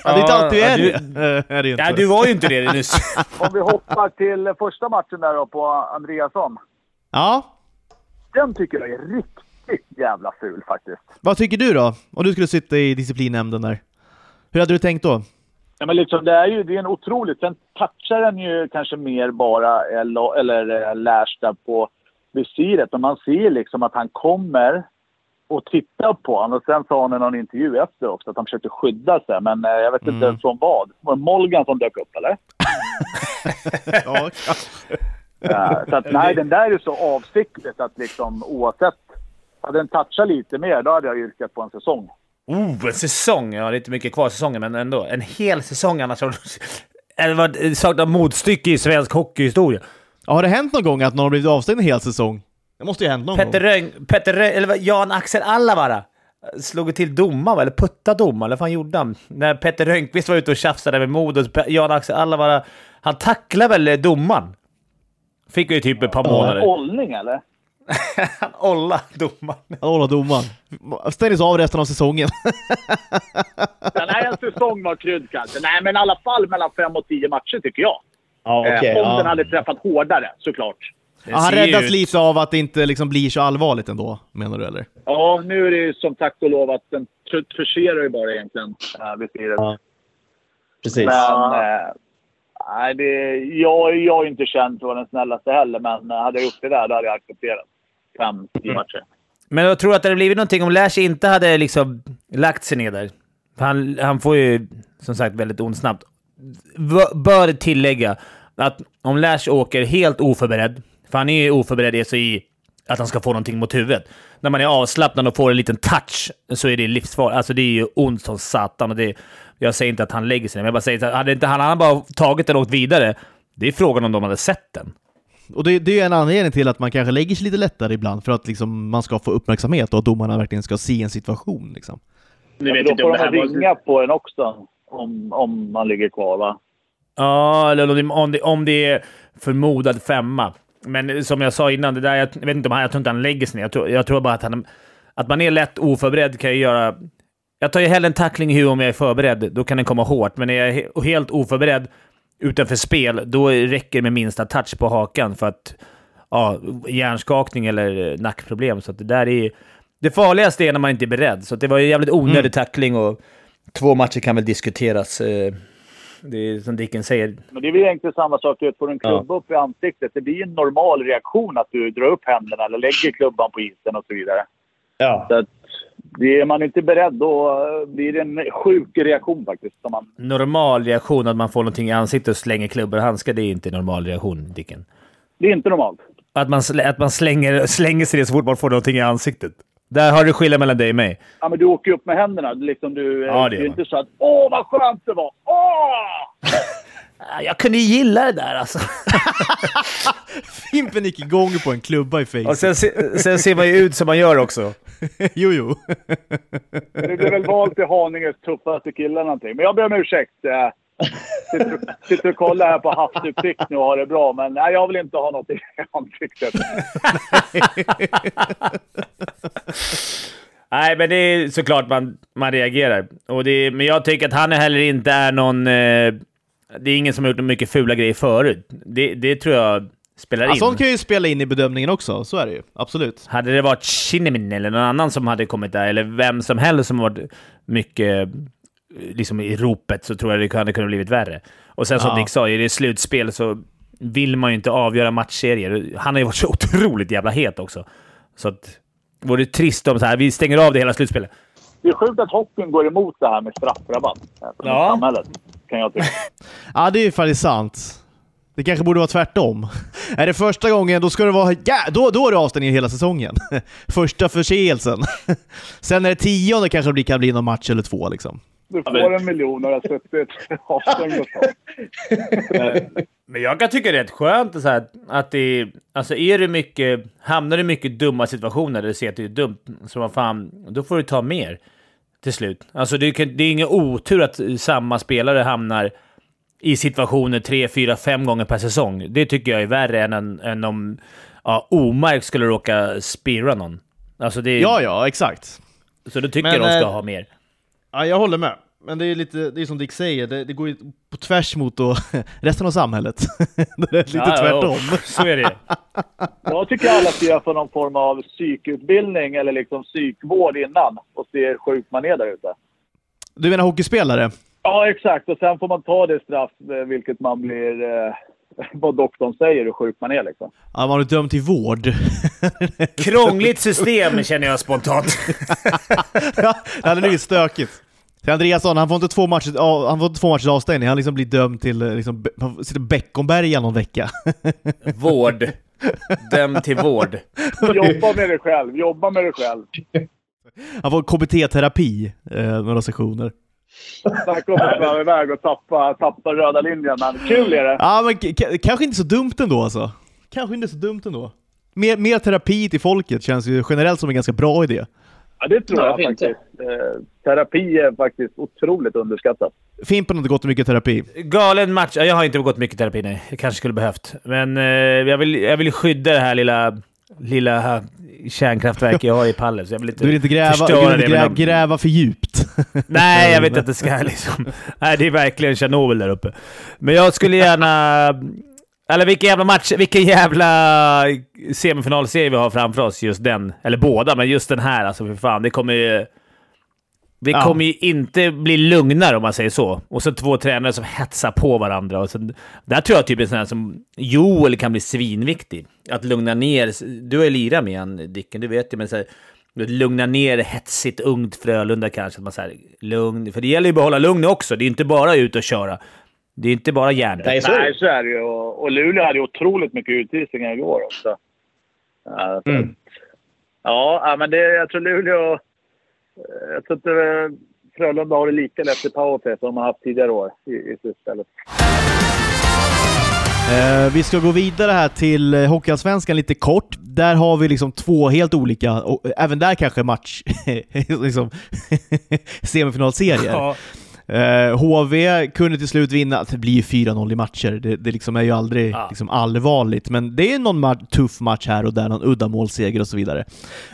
Ja, det är inte alltid är Ja, det. Är det ju inte. ja, du var ju inte det nyss. Om vi hoppar till första matchen där då på Andreasson. Ja, Den tycker jag är riktigt jävla ful faktiskt. vad tycker du då? Om du skulle sitta i disciplinnämnden där. Hur hade du tänkt då? Ja, men liksom, det är ju det är en otroligt... Sen touchar den ju kanske mer bara eller, eller eh, Lärsta på visiret. Men man ser liksom att han kommer och tittar på honom. Och sen sa han i någon intervju efter också att han försökte skydda sig. Men eh, jag vet inte Mm. från vad. Var det Molgan som dök upp eller? Ja, Ja, så att, nej, den där är så avsiktligt att liksom oavsett. Hade den touchat lite mer, då hade jag yrkat på en säsong. Oh, en säsong! Ja, det är inte mycket kvar säsongen, men ändå. En hel säsong annars. Det saknar motstycke i svensk hockeyhistoria. Har det hänt någon gång att någon har blivit avstängd en hel säsong? Det måste ju ha hänt någon Petter gång. Röng, Petter Röng, eller Jan-Axel Allavara slog till domaren, eller puttade domaren, eller vad fan gjorde han? När Petter Rönnqvist var ute och tjafsade med Modo, Jan-Axel Allavara, han tacklade väl eh, domaren? Fick ju typ ett par månader. Ollning eller? Han olla domaren. Hålla domaren. Stängdes av resten av säsongen. Den här en säsong var krydd kanske. Nej, men i alla fall mellan fem och tio matcher tycker jag. Ja, okej. eh, om ja. den hade träffat hårdare, såklart. Ja, han räddas ut- lite av att det inte liksom blir så allvarligt ändå, menar du eller? Ja, nu är det ju som tack och lov att den forcerar ju bara egentligen äh, visiret. Ja. Precis. Men... Eh, nej, det, jag, jag är ju inte känd för att vara den snällaste heller, men eh, hade jag gjort det där, då hade jag accepterat. Fem, tio matcher. Men jag tror att det hade blivit någonting om Lash inte hade liksom lagt sig ner där. Han, han får ju som sagt väldigt ont snabbt. V- bör tillägga att om Lash åker helt oförberedd, för han är ju oförberedd i sig i att han ska få någonting mot huvudet. När man är avslappnad och får en liten touch så är det livsfarligt. Alltså det är ju ont som satan. Och det, jag säger inte att han lägger sig ner, men jag bara säger att hade inte han, han bara tagit den och åkt vidare, det är frågan om de hade sett den. Och det, det är ju en anledning till att man kanske lägger sig lite lättare ibland, för att liksom man ska få uppmärksamhet och att domarna verkligen ska se en situation. Liksom. Nu vet då inte om får de ringa var... på en också, om, om man ligger kvar va? Ja, eller om det, om det, om det är förmodad femma. Men som jag sa innan, det där, jag vet inte om han, jag tror inte han lägger sig ner. Jag tror, jag tror bara att han... Att man är lätt oförberedd kan ju göra... Jag tar ju hellre en tackling i huvudet om jag är förberedd. Då kan den komma hårt. Men är jag he- helt oförberedd utanför spel, då räcker det med minsta touch på hakan för att ja, hjärnskakning eller nackproblem. Så det där är... Det farligaste är när man inte är beredd. Så det var ju jävligt onödig Mm. tackling och två matcher kan väl diskuteras. eh, Det är som Dicken säger. Men det är väl egentligen samma sak. Du får en klubba upp i ansiktet. Det blir en normal reaktion att du drar upp händerna eller lägger klubban på isen och så vidare. Ja. Så att, det är man inte beredd då blir det en sjuk reaktion faktiskt. Som man, Normal reaktion att man får någonting i ansiktet och slänger klubbor och handskar, det är inte normal reaktion, Dicken. det är inte normalt. Att man, att man slänger, slänger sig det så fort man får någonting i ansiktet. Där har du skillnad mellan dig och mig. Ja, men du åker ju upp med händerna. Liksom du, Ja, det är inte så att “Åh, vad skönt det var!” “Åh!” Jag kunde ju gilla det där alltså. Fimpen gick igång på en klubba i face. Och sen, se- sen ser man ju ut som man gör också. jo, jo. Det blev väl valt till Haninges tuffaste killar någonting. Men jag ber om ursäkt. Sitter, sitter och kollar här på havsutsikt nu och har det bra. Men nej, jag vill inte ha något i ansiktet. Nej, men det är såklart man, man reagerar. Och det är, men jag tycker att han heller inte är någon... Eh, det är ingen som har gjort mycket fula grejer förut. Det, det tror jag spelar Ja, in. sånt kan ju spela in i bedömningen också, så är det ju. Absolut. Hade det varit Shinnimin eller någon annan som hade kommit där, eller vem som helst som varit mycket eh, liksom i ropet, så tror jag det hade kunnat blivit värre. Och sen som Ja. Dick sa, i det slutspel så vill man ju inte avgöra matchserier. Han har ju varit så otroligt jävla het också. Så att det vore trist om så här, vi stänger av det hela slutspelet. Det är sjukt att hockeyn går emot det här med straffrabatt på Ja. samhället. Kan jag tycka. Ja, det är ju faktiskt sant. Det kanske borde vara tvärtom. Är det första gången, då ska det vara... Ja, då, då är det avstängning hela säsongen. Första förseelsen. Sen är det tionde kanske det blir- kan bli någon match eller två liksom. Du får en miljon och har suttit avstängd och så. Men jag kan tycka det är rätt skönt så här, att det. Alltså är det mycket... Hamnar du i mycket dumma situationer där du ser att det är dumt, så vad fan, då får du ta mer till slut. Alltså det, kan, det är ingen otur att samma spelare hamnar i situationer tre, fyra, fem gånger per säsong. Det tycker jag är värre än, en, än om ja, Omark skulle råka spira någon. Alltså det är, Ja, ja, exakt. Så då tycker Men, jag de ska eh, ha mer. Ja, jag håller med. Men det är lite, det är som Dick säger, det, det går ju på tvärs mot då, resten av samhället. det är lite Ja, tvärtom. ja, så är det Jag tycker alla ska göra för någon form av psykutbildning eller liksom psykvård innan och se hur sjuk man är där ute. Du menar hockeyspelare? Ja, exakt. Och sen får man ta det straff eh, vilket man blir... Eh, vad doktorn säger hur sjuk man är liksom. Ja, man är dömd till vård. Krångligt system känner jag spontant. ja, det hade blivit stökigt. Till Andreasson, han får inte två matcher, ja, han får inte två matchers avstängning, han liksom blir dömd till, eh, liksom, sitter Beckomberga någon vecka. Vård. Dömd till vård. Jobba med dig själv. Jobba med dig själv. Han får KBT-terapi, eh, några sessioner. Snacka om att sväva iväg och tappa, tappa röda linjen. Men kul är det. Ja, men kanske inte så dumt ändå alltså. Kanske inte så dumt ändå. Mer, mer terapi till folket känns ju generellt som en ganska bra idé. Ja, det tror Ja, jag fint. faktiskt. Eh, terapi är faktiskt otroligt underskattat. Fimpen har inte gått mycket terapi. Galen match. Ja, Jag har inte gått mycket terapi, nej. Jag kanske skulle behövt. Men eh, jag, vill, jag vill skydda det här lilla, lilla kärnkraftverket jag har i pallet. Så jag vill inte, Du vill inte gräva, du vill inte det gräva, någon- gräva för djupt. Nej, jag vet att det ska liksom... Nej, det är verkligen Tjernobyl där uppe. Men jag skulle gärna... Eller vilken jävla match, vilken jävla semifinalserie vi har framför oss, just den. Eller båda, men just den här alltså för fan. Det kommer ju... Det Ja. kommer ju inte bli lugnare om man säger så. Och så två tränare som hetsar på varandra. Och sen, där tror jag typ en sån här som Joel kan bli svinviktig. Att lugna ner... Du har ju lirat med han, Dicken, du vet ju. Men så här, lugna ner hetsigt ungt Frölunda kanske. Att man så här, lugn. För det gäller ju att behålla lugn också. Det är inte bara ut och köra. Det är inte bara hjärndött. Nej, så är Nej, det. så är det ju. Och, och Luleå hade ju otroligt mycket utvisningar igår också. Ja, Mm. ja, ja, men det, jag tror Luleå... eh, Jag tror inte eh, Frölunda har det lika lätt i powerplay som de har haft tidigare år i, i slutspelet. Eh, vi ska gå vidare här till eh, Hockeyallsvenskan lite kort. Där har vi liksom två helt olika, och även där kanske match, liksom, semifinalserier. Ja, Eh, HV kunde till slut vinna, det blir ju 4-0 i matcher, det, det liksom är ju aldrig Ja. liksom allvarligt, men det är någon ma- tuff match här och där, någon uddamålsseger och så vidare.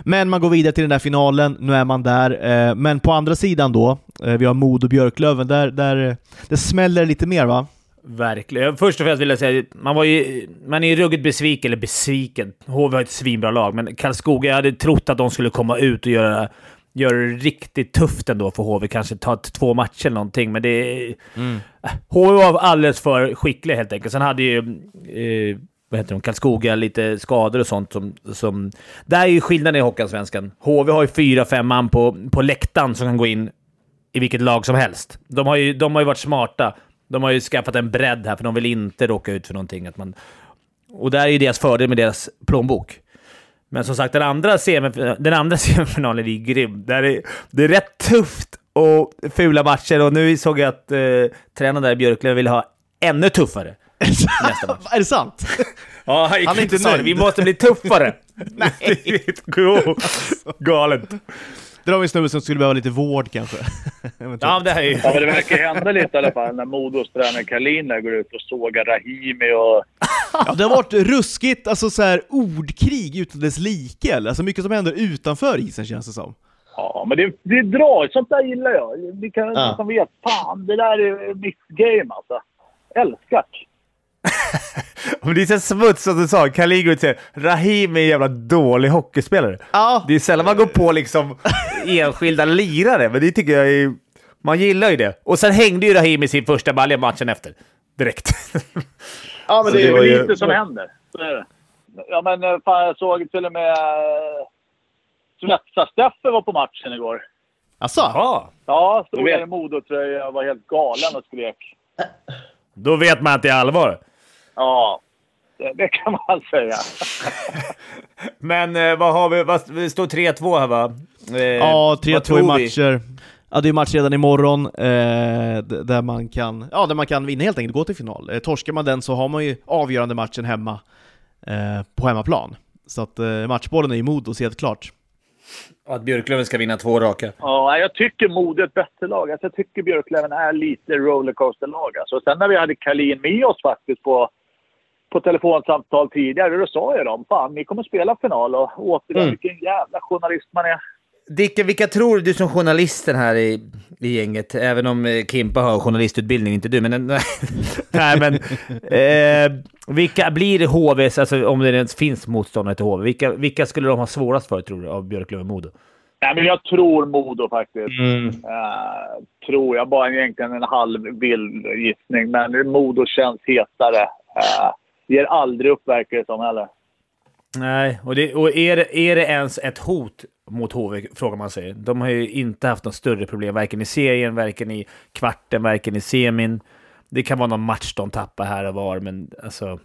Men man går vidare till den där finalen, nu är man där, eh, men på andra sidan då, eh, vi har Modo Björklöven, där, där det smäller lite mer va? Verkligen. Först och främst vill jag säga, man var ju... Man är ju ruggigt besviken, eller besviken. HV har ett svinbra lag, men Karlskoga, jag hade trott att de skulle komma ut och göra, göra det riktigt tufft ändå för HV. Kanske ta två matcher eller någonting, men det... Äh, HV var alldeles för skickliga helt enkelt. Sen hade ju... Eh, vad heter de? Karlskoga lite skador och sånt som... som där är ju skillnaden i Hockeyallsvenskan. HV har ju fyra, fem man på, på läktaren som kan gå in i vilket lag som helst. De har ju, de har ju varit smarta. De har ju skaffat en bredd här, för de vill inte råka ut för någonting. Att man, och där är ju deras fördel med deras plånbok. Men som sagt, den andra, semif- den andra semifinalen är grym. Där är, det är rätt tufft och fula matcher och nu såg jag att eh, tränaren där i Björklöven vill ha ännu tuffare. Nästa match. är det sant? Ja, Han är inte nöjd. Vi måste bli tuffare. Nej. galet. Det var en snubbe som skulle behöva lite vård kanske. Eventuellt. Ja, men det här är ju... Ja, men det verkar hända lite i alla fall när Modos tränare Karlin där går ut och sågar Rahimi och... Ja, det har varit ruskigt, alltså så här ordkrig utan dess like. Alltså mycket som händer utanför isen känns det som. Ja, men det, det är bra. Sånt där gillar jag. Vi kan Ja. som vet, fan, det där är mitt game alltså. Älskar Men det är så smuts som du sa. Kaligo säger Rahim är en jävla dålig hockeyspelare. Ja, Det är sällan man går på liksom enskilda lirare, men det tycker jag är... Man gillar ju det. Och sen hängde ju Rahim i sin första balja matchen efter. Direkt. Ja, men Så det det är ju- lite som händer. Så är det. Ja, men eh, fan, jag såg till och med eh, Svetsa-Steffe var på matchen igår. Jaha. Ja, stod där i Modotröja och var helt galen och skrek. Då vet man att det är allvar. Ja, det, det kan man säga. Men eh, vad har vi? Vad, det står 3-2 här va? Eh, Ja, vad 3-2 tror i matcher. Ja, det är match redan imorgon eh, d- där, man kan, ja, där man kan vinna helt enkelt, gå till final. Eh, torskar man den så har man ju avgörande matchen hemma eh, på hemmaplan. Så att eh, matchbollen är i Modos helt klart. Att Björklöven ska vinna två raka. Ja, jag tycker Modo är ett bättre lag. Alltså, jag tycker Björklöven är lite rollercoaster-lag. Alltså, sen när vi hade Kalin med oss faktiskt på, på telefonsamtal tidigare, då sa jag dem fan, ni kommer spela final och återigen, Mm. vilken jävla journalist man är. Dicke, vilka tror du som journalisten här i, i gänget, även om eh, Kimpa har journalistutbildning, inte du, men... nej, men... Eh, vilka blir HVs, alltså om det ens finns motståndare till HV, vilka, vilka skulle de ha svårast för, tror du, av Björklöven och Modo? Nej, men jag tror Modo faktiskt. Mm. Eh, tror jag. Bara egentligen en halv vild gissning. Men Modo känns hetare. Uh, ger aldrig upp verkar det som heller. Nej, och, det, och är, det, är det ens ett hot mot HV, frågar man sig. De har ju inte haft något större problem, varken i serien, varken i kvarten, varken i semin. Det kan vara någon match de tappar här och var, men alltså...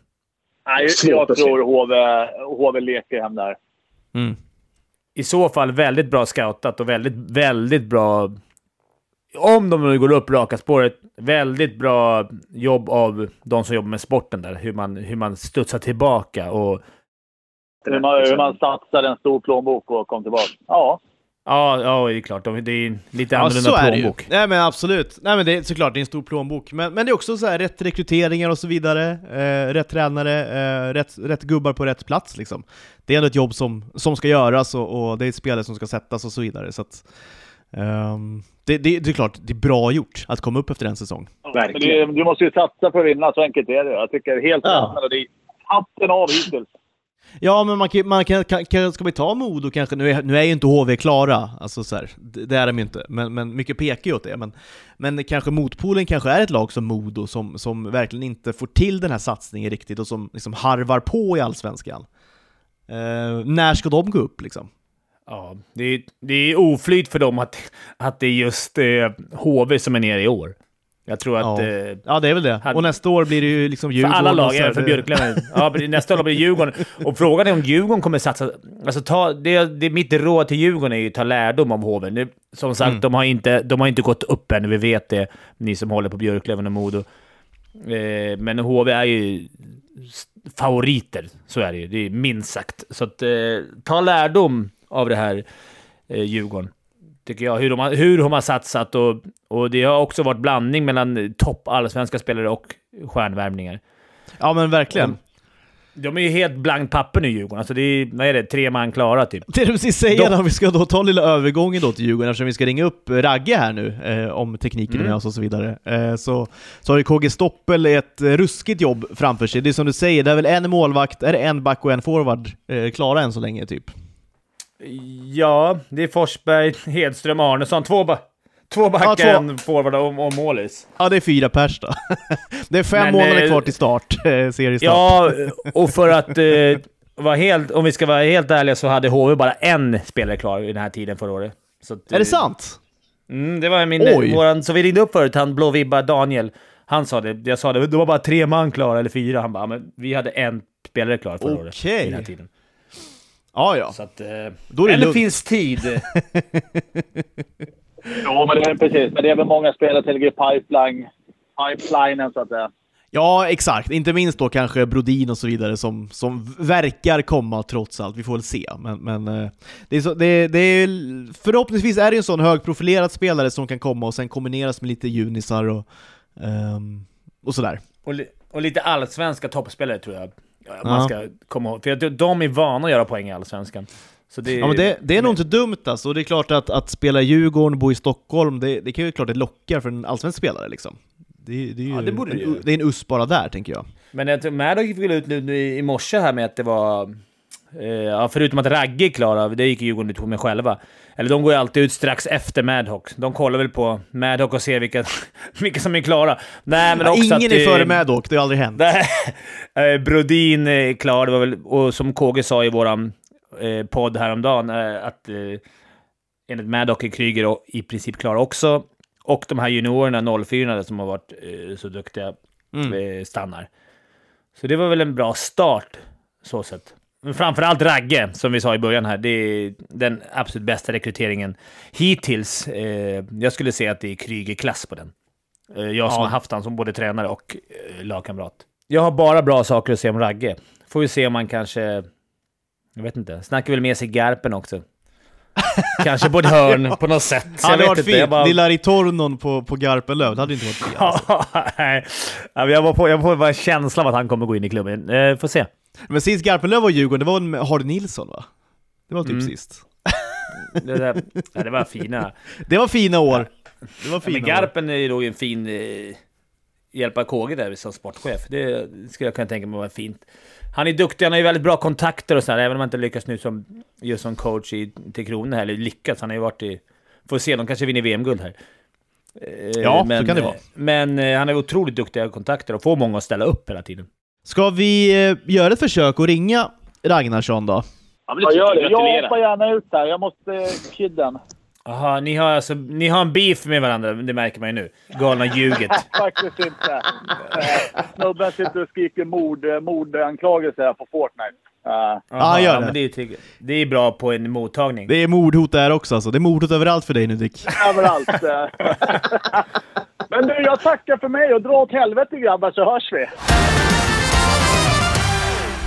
Nej, jag tror HV, HV leker hem där. Mm. I så fall väldigt bra scoutat och väldigt, väldigt bra... Om de nu går upp raka spåret, väldigt bra jobb av de som jobbar med sporten där. Hur man, hur man studsar tillbaka och... Hur man, hur man satsar en stor plånbok och kom tillbaka. Ja. Ja, ja, det är klart. De- Det är lite Ja, annorlunda så är det ju. plånbok. Nej men absolut. Nej men det är såklart, det är en stor plånbok. Men, men det är också så här, rätt rekryteringar och så vidare. Eh, rätt tränare, eh, rätt, rätt gubbar på rätt plats liksom. Det är ändå ett jobb som, som ska göras och, och det är ett spelare som ska sättas och så vidare. Så att, ehm, det, det, det är klart, det är bra gjort att komma upp efter en säsong. Men Verkligen. det, du måste ju satsa för att vinna, så enkelt är det. Jag tycker helt Ja. rätt. är Hatten av hittills. Ja, men man kan, man kan, kan, kan, ska vi ta Modo kanske? Nu är, nu är ju inte HV klara, alltså så här, det, det är de ju inte, men, men mycket pekar ju åt det. Men, men kanske motpolen kanske är ett lag som Modo som, som verkligen inte får till den här satsningen riktigt och som liksom harvar på i Allsvenskan. Eh, när ska de gå upp liksom? Ja, det är, det är oflyt för dem att, att det är just eh, HV som är nere i år. Jag tror att... Ja. Eh, Ja, det är väl det. Hade- Och nästa år blir det ju liksom för Djurgården. alla och lag, även för Björklöven. Ja, nästa år blir det Djurgården. Och frågan är om Djurgården kommer satsa... Alltså ta, det, det, mitt råd till Djurgården är ju att ta lärdom av HV. Nu, som sagt, Mm. de, har inte, de har inte gått upp än, vi vet det. Ni som håller på Björklöven och Modo. Eh, men HV är ju favoriter, så är det ju. Det är minst sagt. Så att, eh, ta lärdom av det här, eh, Djurgården. tycker jag. Hur de har, hur de har satsat och, och det har också varit blandning mellan topp allsvenska spelare och stjärnvärvningar. Ja, men verkligen. De är ju helt blankt papper nu, Djurgården. Alltså det är, vad är det, tre man klara typ. Det du precis säga, De- om vi ska då ta lilla övergången då till Djurgården, eftersom vi ska ringa upp Ragge här nu, eh, om tekniken är Mm. med oss och så vidare, eh, så, så har ju KG Stoppel ett eh, ruskigt jobb framför sig. Det är som du säger, det är väl en målvakt, är det en back och en forward eh, klara än så länge typ? Ja, det är Forsberg, Hedström, Arnesson. Två, ba två backar, Ja, en forward och, och målis. Ja, det är fyra pers då. det är fem Men, månader eh, kvar till start, eh, seriestart. Ja, och för att eh, vara helt, om vi ska vara helt ärliga så hade HV bara en spelare klar i den här tiden förra året. Att, Är det sant? Mm, det var min... Oj. Våran, så vi ringde upp förut, han blåvibba Daniel. Han sa det. Jag sa det, det var bara tre man klara, eller fyra. Han bara, "Ja, men vi hade en spelare klar förra året. Okej. I den här tiden. Ja, ja. Så att... Eh, Då är det eller lugnt. finns tid. Jo, men det är precis. Men det är väl många spelare till pipeline, pipelinen, så att säga. Ja, exakt. Inte minst då kanske Brodin och så vidare som, som verkar komma trots allt. Vi får väl se. Men, men eh, det är så, det, det är, förhoppningsvis är det en sån högprofilerad spelare som kan komma och sen kombineras med lite junisar och, ehm, och sådär. och, li- och lite allsvenska toppspelare tror jag. Man ska komma ihåg. För de är vana att göra poäng i allsvenskan. Så det, Ja, men det, det är nog inte dumt alltså. Och det är klart att, att spela i Djurgården, bo i Stockholm, det, det kan ju klart det lockar för en allsvensk spelare liksom. Det, det är ju Ja, det borde en, det är en us bara där, tänker jag. Men jag Maddox fick ut nu i morse här med att det var... Eh, förutom att Ragge är klara, det gick ju Djurgården ut med själva. Eller de går ju alltid ut strax efter Madhawk. De kollar väl på Madhawk och ser vilka, vilka som är klara. Nej, men Ja, också ingen att, är före Maddock, det har aldrig hänt. Eh, Brodin är klar, det var väl, och som KG sa i våran eh, podd häromdagen, eh, att eh, enligt Maddock är Kryger och- i princip klar också. Och de här juniorerna, 04 som har varit eh, så duktiga, Mm. eh, stannar. Så det var väl en bra start, så sett. Men framförallt Ragge, som vi sa i början här, det är den absolut bästa rekryteringen hittills. Eh, jag skulle säga att det är Kryger-klass på den. Eh, jag som Ja. har haft han som både tränare och eh, lagkamrat. Jag har bara bra saker att säga om Ragge. Får vi se om man kanske... Jag vet inte. Snackar väl med sig Garpen också. Kanske på ett hörn på något sätt. Ja, Jag det vet varit fint. bara- Lilla Ritornon på, på Garpenlöv, det hade inte varit fel. Alltså. Nej, Ja, men jag var på, jag får bara en känsla av att han kommer gå in i klubben. Eh, får se. Men sist Garpenlöv var i Djurgården, det var med Hardy Nilsson va? Det var typ Mm. sist. Det, där, ja, det var fina. Det var fina år. Det var Ja, fina men år. Garpen är ju då en fin... Eh, hjälpa KG där som sportchef. Det skulle jag kunna tänka mig vara fint. Han är duktig, han har ju väldigt bra kontakter och sådär, även om han inte lyckas nu som, just som coach i, till Kronor, eller lyckats. Han har ju varit i... Får se, de kanske vinner VM-guld här. Eh, Ja, så kan det vara. Men eh, han har otroligt duktiga kontakter och får många att ställa upp hela tiden. Ska vi eh, göra ett försök att ringa Ragnarsson då? Ja, men Ja, det gör det. Jag jag. hoppar gärna ut där. Jag måste eh, kidden. Jaha, ni har alltså ni har en beef med varandra, det märker man ju nu. Galna ljuget. Faktiskt inte. Eh, Snubben sitter och skriker mord, eh, mordanklagelser här på Fortnite. Eh, Jaha, gör det. Men det, är, trygg- det är bra på en mottagning. Det är mordhot där också alltså. Det är mordhot överallt för dig nu Dick. överallt. eh. Men du, jag tackar för mig och dra åt helvete grabbar så hörs vi.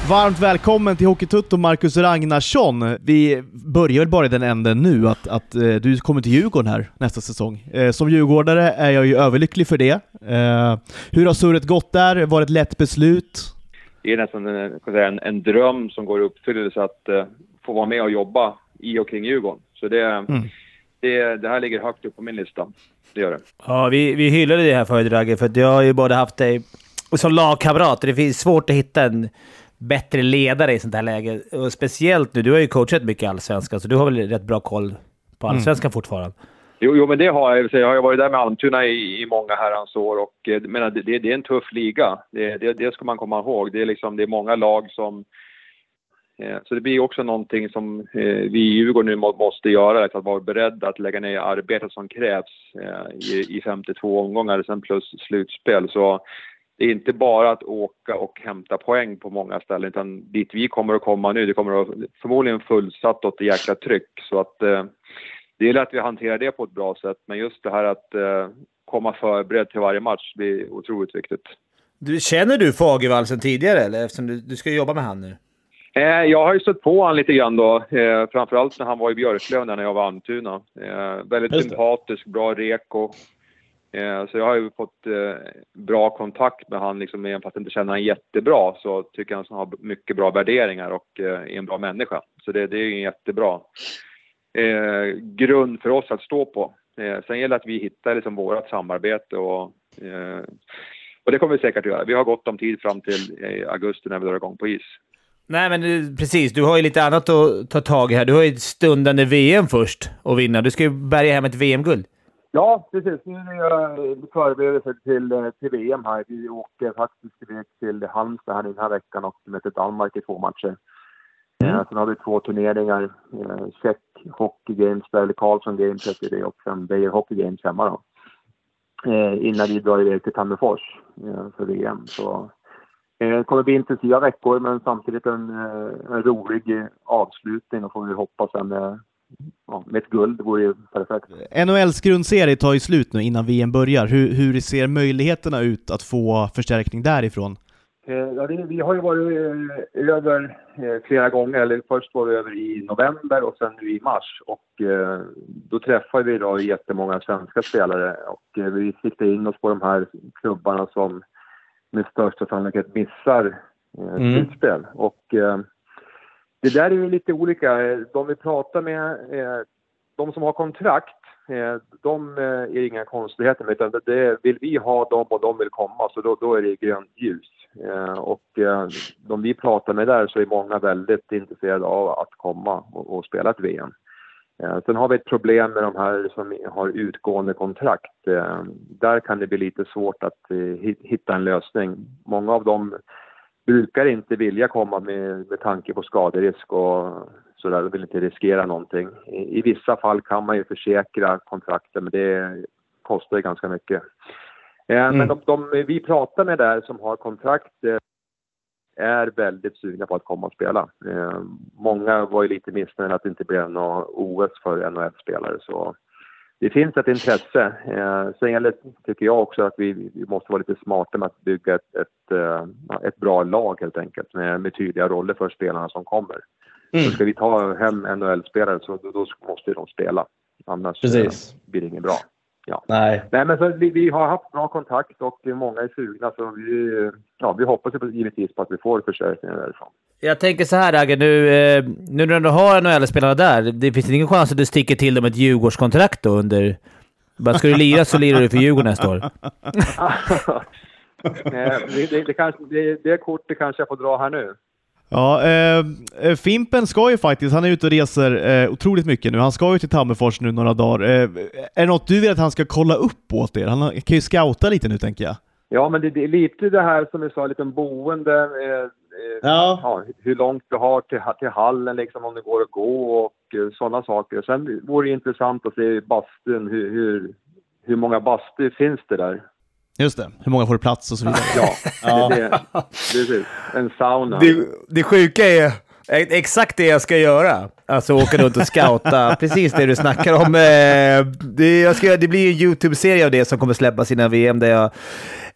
Varmt välkommen till Hockeytutto Marcus Ragnarsson. Vi börjar väl bara i den änden nu att, att eh, du kommer till Djurgården här nästa säsong. Eh, som djurgårdare är jag ju överlycklig för det. Eh, hur har surret gått där? Var det ett lätt beslut? Det är nästan en, kan jag säga, en, en dröm som går i uppfyllelse att uh, få vara med och jobba i och kring Djurgården. Så det, det, det här ligger högt upp på min lista. Det gör det. Ja, vi, vi hyllade det här förut Ragge, för jag har ju både haft dig som lagkamrat. Det finns svårt att hitta en bättre ledare i sånt här läge. Och speciellt nu, du har ju coachat mycket Allsvenskan, så du har väl rätt bra koll på Allsvenskan fortfarande? Jo, jo, men det har jag. Jag har varit där med Almtuna i, i många herrans år och eh, men det, det, det är en tuff liga. Det, det, det ska man komma ihåg. Det är, liksom, det är många lag som... Eh, så det blir också någonting som eh, vi i Djurgården nu må, måste göra, att vara beredda att lägga ner arbetet som krävs eh, i, i 52 omgångar sen plus slutspel. Så det är inte bara att åka och hämta poäng på många ställen utan dit vi kommer att komma nu, det kommer att förmodligen fullsatt och ett jäkla tryck. Så att eh, det gäller att vi hanterar det på ett bra sätt, men just det här att eh, komma förberedd till varje match blir otroligt viktigt. Du, känner du Fagervall sedan tidigare, eller? Eftersom du, du ska jobba med han nu. Eh, jag har ju stött på honom lite grann då, eh, framförallt när han var i Björklöv när jag var i Almtuna. Eh, väldigt sympatisk, bra reko. Eh, så jag har ju fått eh, bra kontakt med han, liksom, även fast jag inte känner han jättebra så tycker jag att han har mycket bra värderingar och eh, är en bra människa. Så det, det är ju en jättebra grund för oss att stå på. Sen gäller det att vi hittar liksom vårt samarbete och, och det kommer vi säkert att göra. Vi har gott om tid fram till augusti när vi drar igång på is. Nej, men precis. Du har ju lite annat att ta tag i här. Du har ju ett stundande VM först att vinna. Du ska ju bärga hem ett VM-guld. Ja, precis. Nu är det förberedelser till, eh, till VM här. Vi åker faktiskt iväg till Halmstad här den här veckan och möter Danmark i två matcher. Mm. Sen har vi två turneringar. Eh, Check Hockey Games, eller Karlsson Games heter det och sen Beijer Hockey Games hemma då. Eh, innan vi drar iväg till Tammerfors eh, för VM. Så eh, det kommer bli intensiva veckor men samtidigt en, eh, en rolig eh, avslutning och får vi hoppas en eh, ja, med ett guld vore ju perfekt. NHLs grundserie tar ju slut nu innan VM börjar. Hur, hur ser möjligheterna ut att få förstärkning därifrån? Eh, Ja, det, vi har ju varit eh, över eh, flera gånger. Eller först var vi över i november och sen nu i mars. Och eh, då träffade vi då jättemånga svenska spelare och eh, vi siktar in oss på de här klubbarna som med största sannolikhet missar eh, Mm. slutspel. Och det där är ju lite olika. De vi pratar med, eh, de som har kontrakt, eh, de eh, är inga konstigheter med, utan det- vill vi ha dem och de vill komma, så då, då är det grönt ljus. Och de vi pratar med där så är många väldigt intresserade av att komma och, och spela ett VM. Sen har vi ett problem med de här som har utgående kontrakt. Där kan det bli lite svårt att hitta en lösning. Många av dem brukar inte vilja komma med, med tanke på skaderisk och sådär. De vill inte riskera någonting. I, I vissa fall kan man ju försäkra kontrakten men det kostar ju ganska mycket. Eh, Men de, de vi pratar med där som har kontrakt eh, är väldigt sugna på att komma och spela. Eh, många var ju lite missnöjda att det inte blev något OS för NHL-spelare. Så det finns ett intresse. Eh, sen gäller, tycker jag också att vi, vi måste vara lite smarta med att bygga ett, ett, eh, ett bra lag helt enkelt med, med tydliga roller för spelarna som kommer. Mm. Så ska vi ta hem NHL-spelare så då, då måste de spela. Annars Precis. eh, blir det inget bra. Nej. Nej, men så vi, vi har haft bra kontakt och många är sugna så vi, ja, vi hoppas ju på- givetvis på att vi får förstärkningar därifrån. Jag tänker så här, Agge. Nu, eh, nu när du har NHL-spelarna där, det finns ingen chans att du sticker till dem ett Djurgårdskontrakt då under... Bara ska du lira så lirar du för Djurgården nästa år. Det, det, det, kanske, det, det kortet kanske jag får dra här nu. Ja, eh, eh, Fimpen ska ju faktiskt, han är ute och reser eh, otroligt mycket nu. Han ska ju till Tammerfors nu några dagar. Eh, är det något du vill att han ska kolla upp åt er? Han kan ju scouta lite nu tänker jag. Ja, men det, det är lite det här som vi sa, lite boende. Eh, eh, Ja. ja, hur långt du har till, till hallen, liksom, om det går att gå och eh, sådana saker. Sen vore det intressant att se i bastun, hur, hur, hur många bastu finns det där? Just det, hur många får det plats och så vidare. Ja, Ja. Det, det, precis. En sauna. Det, det sjuka är exakt det jag ska göra. Alltså åka runt och scouta. Precis det du snackar om. Eh, Det, jag ska, det blir en YouTube-serie av det som kommer släppas innan VM där jag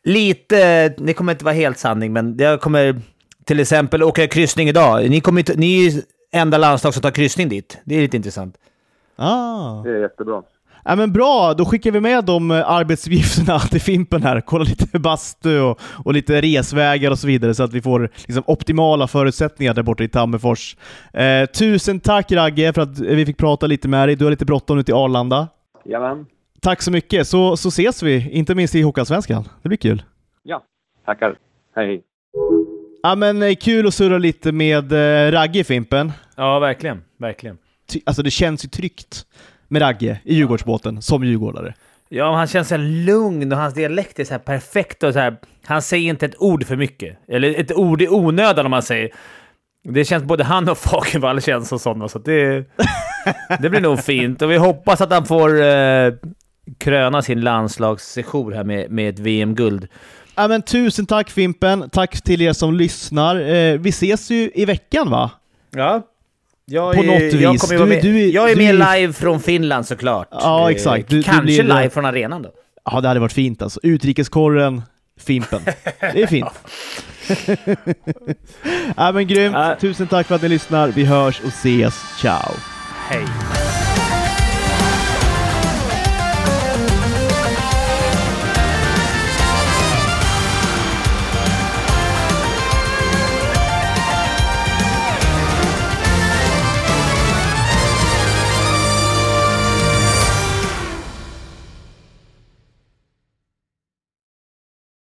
lite, det kommer inte vara helt sanning, men jag kommer till exempel åka kryssning idag. Ni, kommer ni är ju enda landslag som tar kryssning dit. Det är lite intressant. Ah. Det är jättebra. Ja, men bra, då skickar vi med de eh, arbetsuppgifterna till Fimpen här. Kolla lite bastu och, och lite resvägar och så vidare så att vi får liksom, optimala förutsättningar där borta i Tammerfors. Eh, tusen tack Ragge för att vi fick prata lite med dig. Du har lite bråttom nu till Arlanda. Jajamän. Tack så mycket, så, så ses vi, inte minst i Hockeyallsvenskan. Det blir kul. Ja, tackar. Hej. Ja men eh, kul att surra lite med eh, Ragge Fimpen. Ja, verkligen. Verkligen. Ty- Alltså det känns ju tryggt med Ragge i Djurgårdsbåten som djurgårdare. Ja, han känns så lugn och hans dialekt är så här perfekt och så här. Han säger inte ett ord för mycket. Eller ett ord i onödan om man säger. Det känns både han och Fagervall känns som sådana, så det, det blir nog fint. Och vi hoppas att han får eh, kröna sin landslagssejour här med, med ett VM-guld. Ja men tusen tack Fimpen, tack till er som lyssnar. Eh, vi ses ju i veckan va? Ja. Jag på är, något jag vis. Du, med, du, jag är du, med live från Finland såklart. Ja, eh, exakt. Du, Kanske blir, live från arenan då. Ja, det hade varit fint alltså. Utrikeskorren, Fimpen. Det är fint. Nej men grymt. Tusen tack för att ni lyssnar. Vi hörs och ses. Ciao. Hej.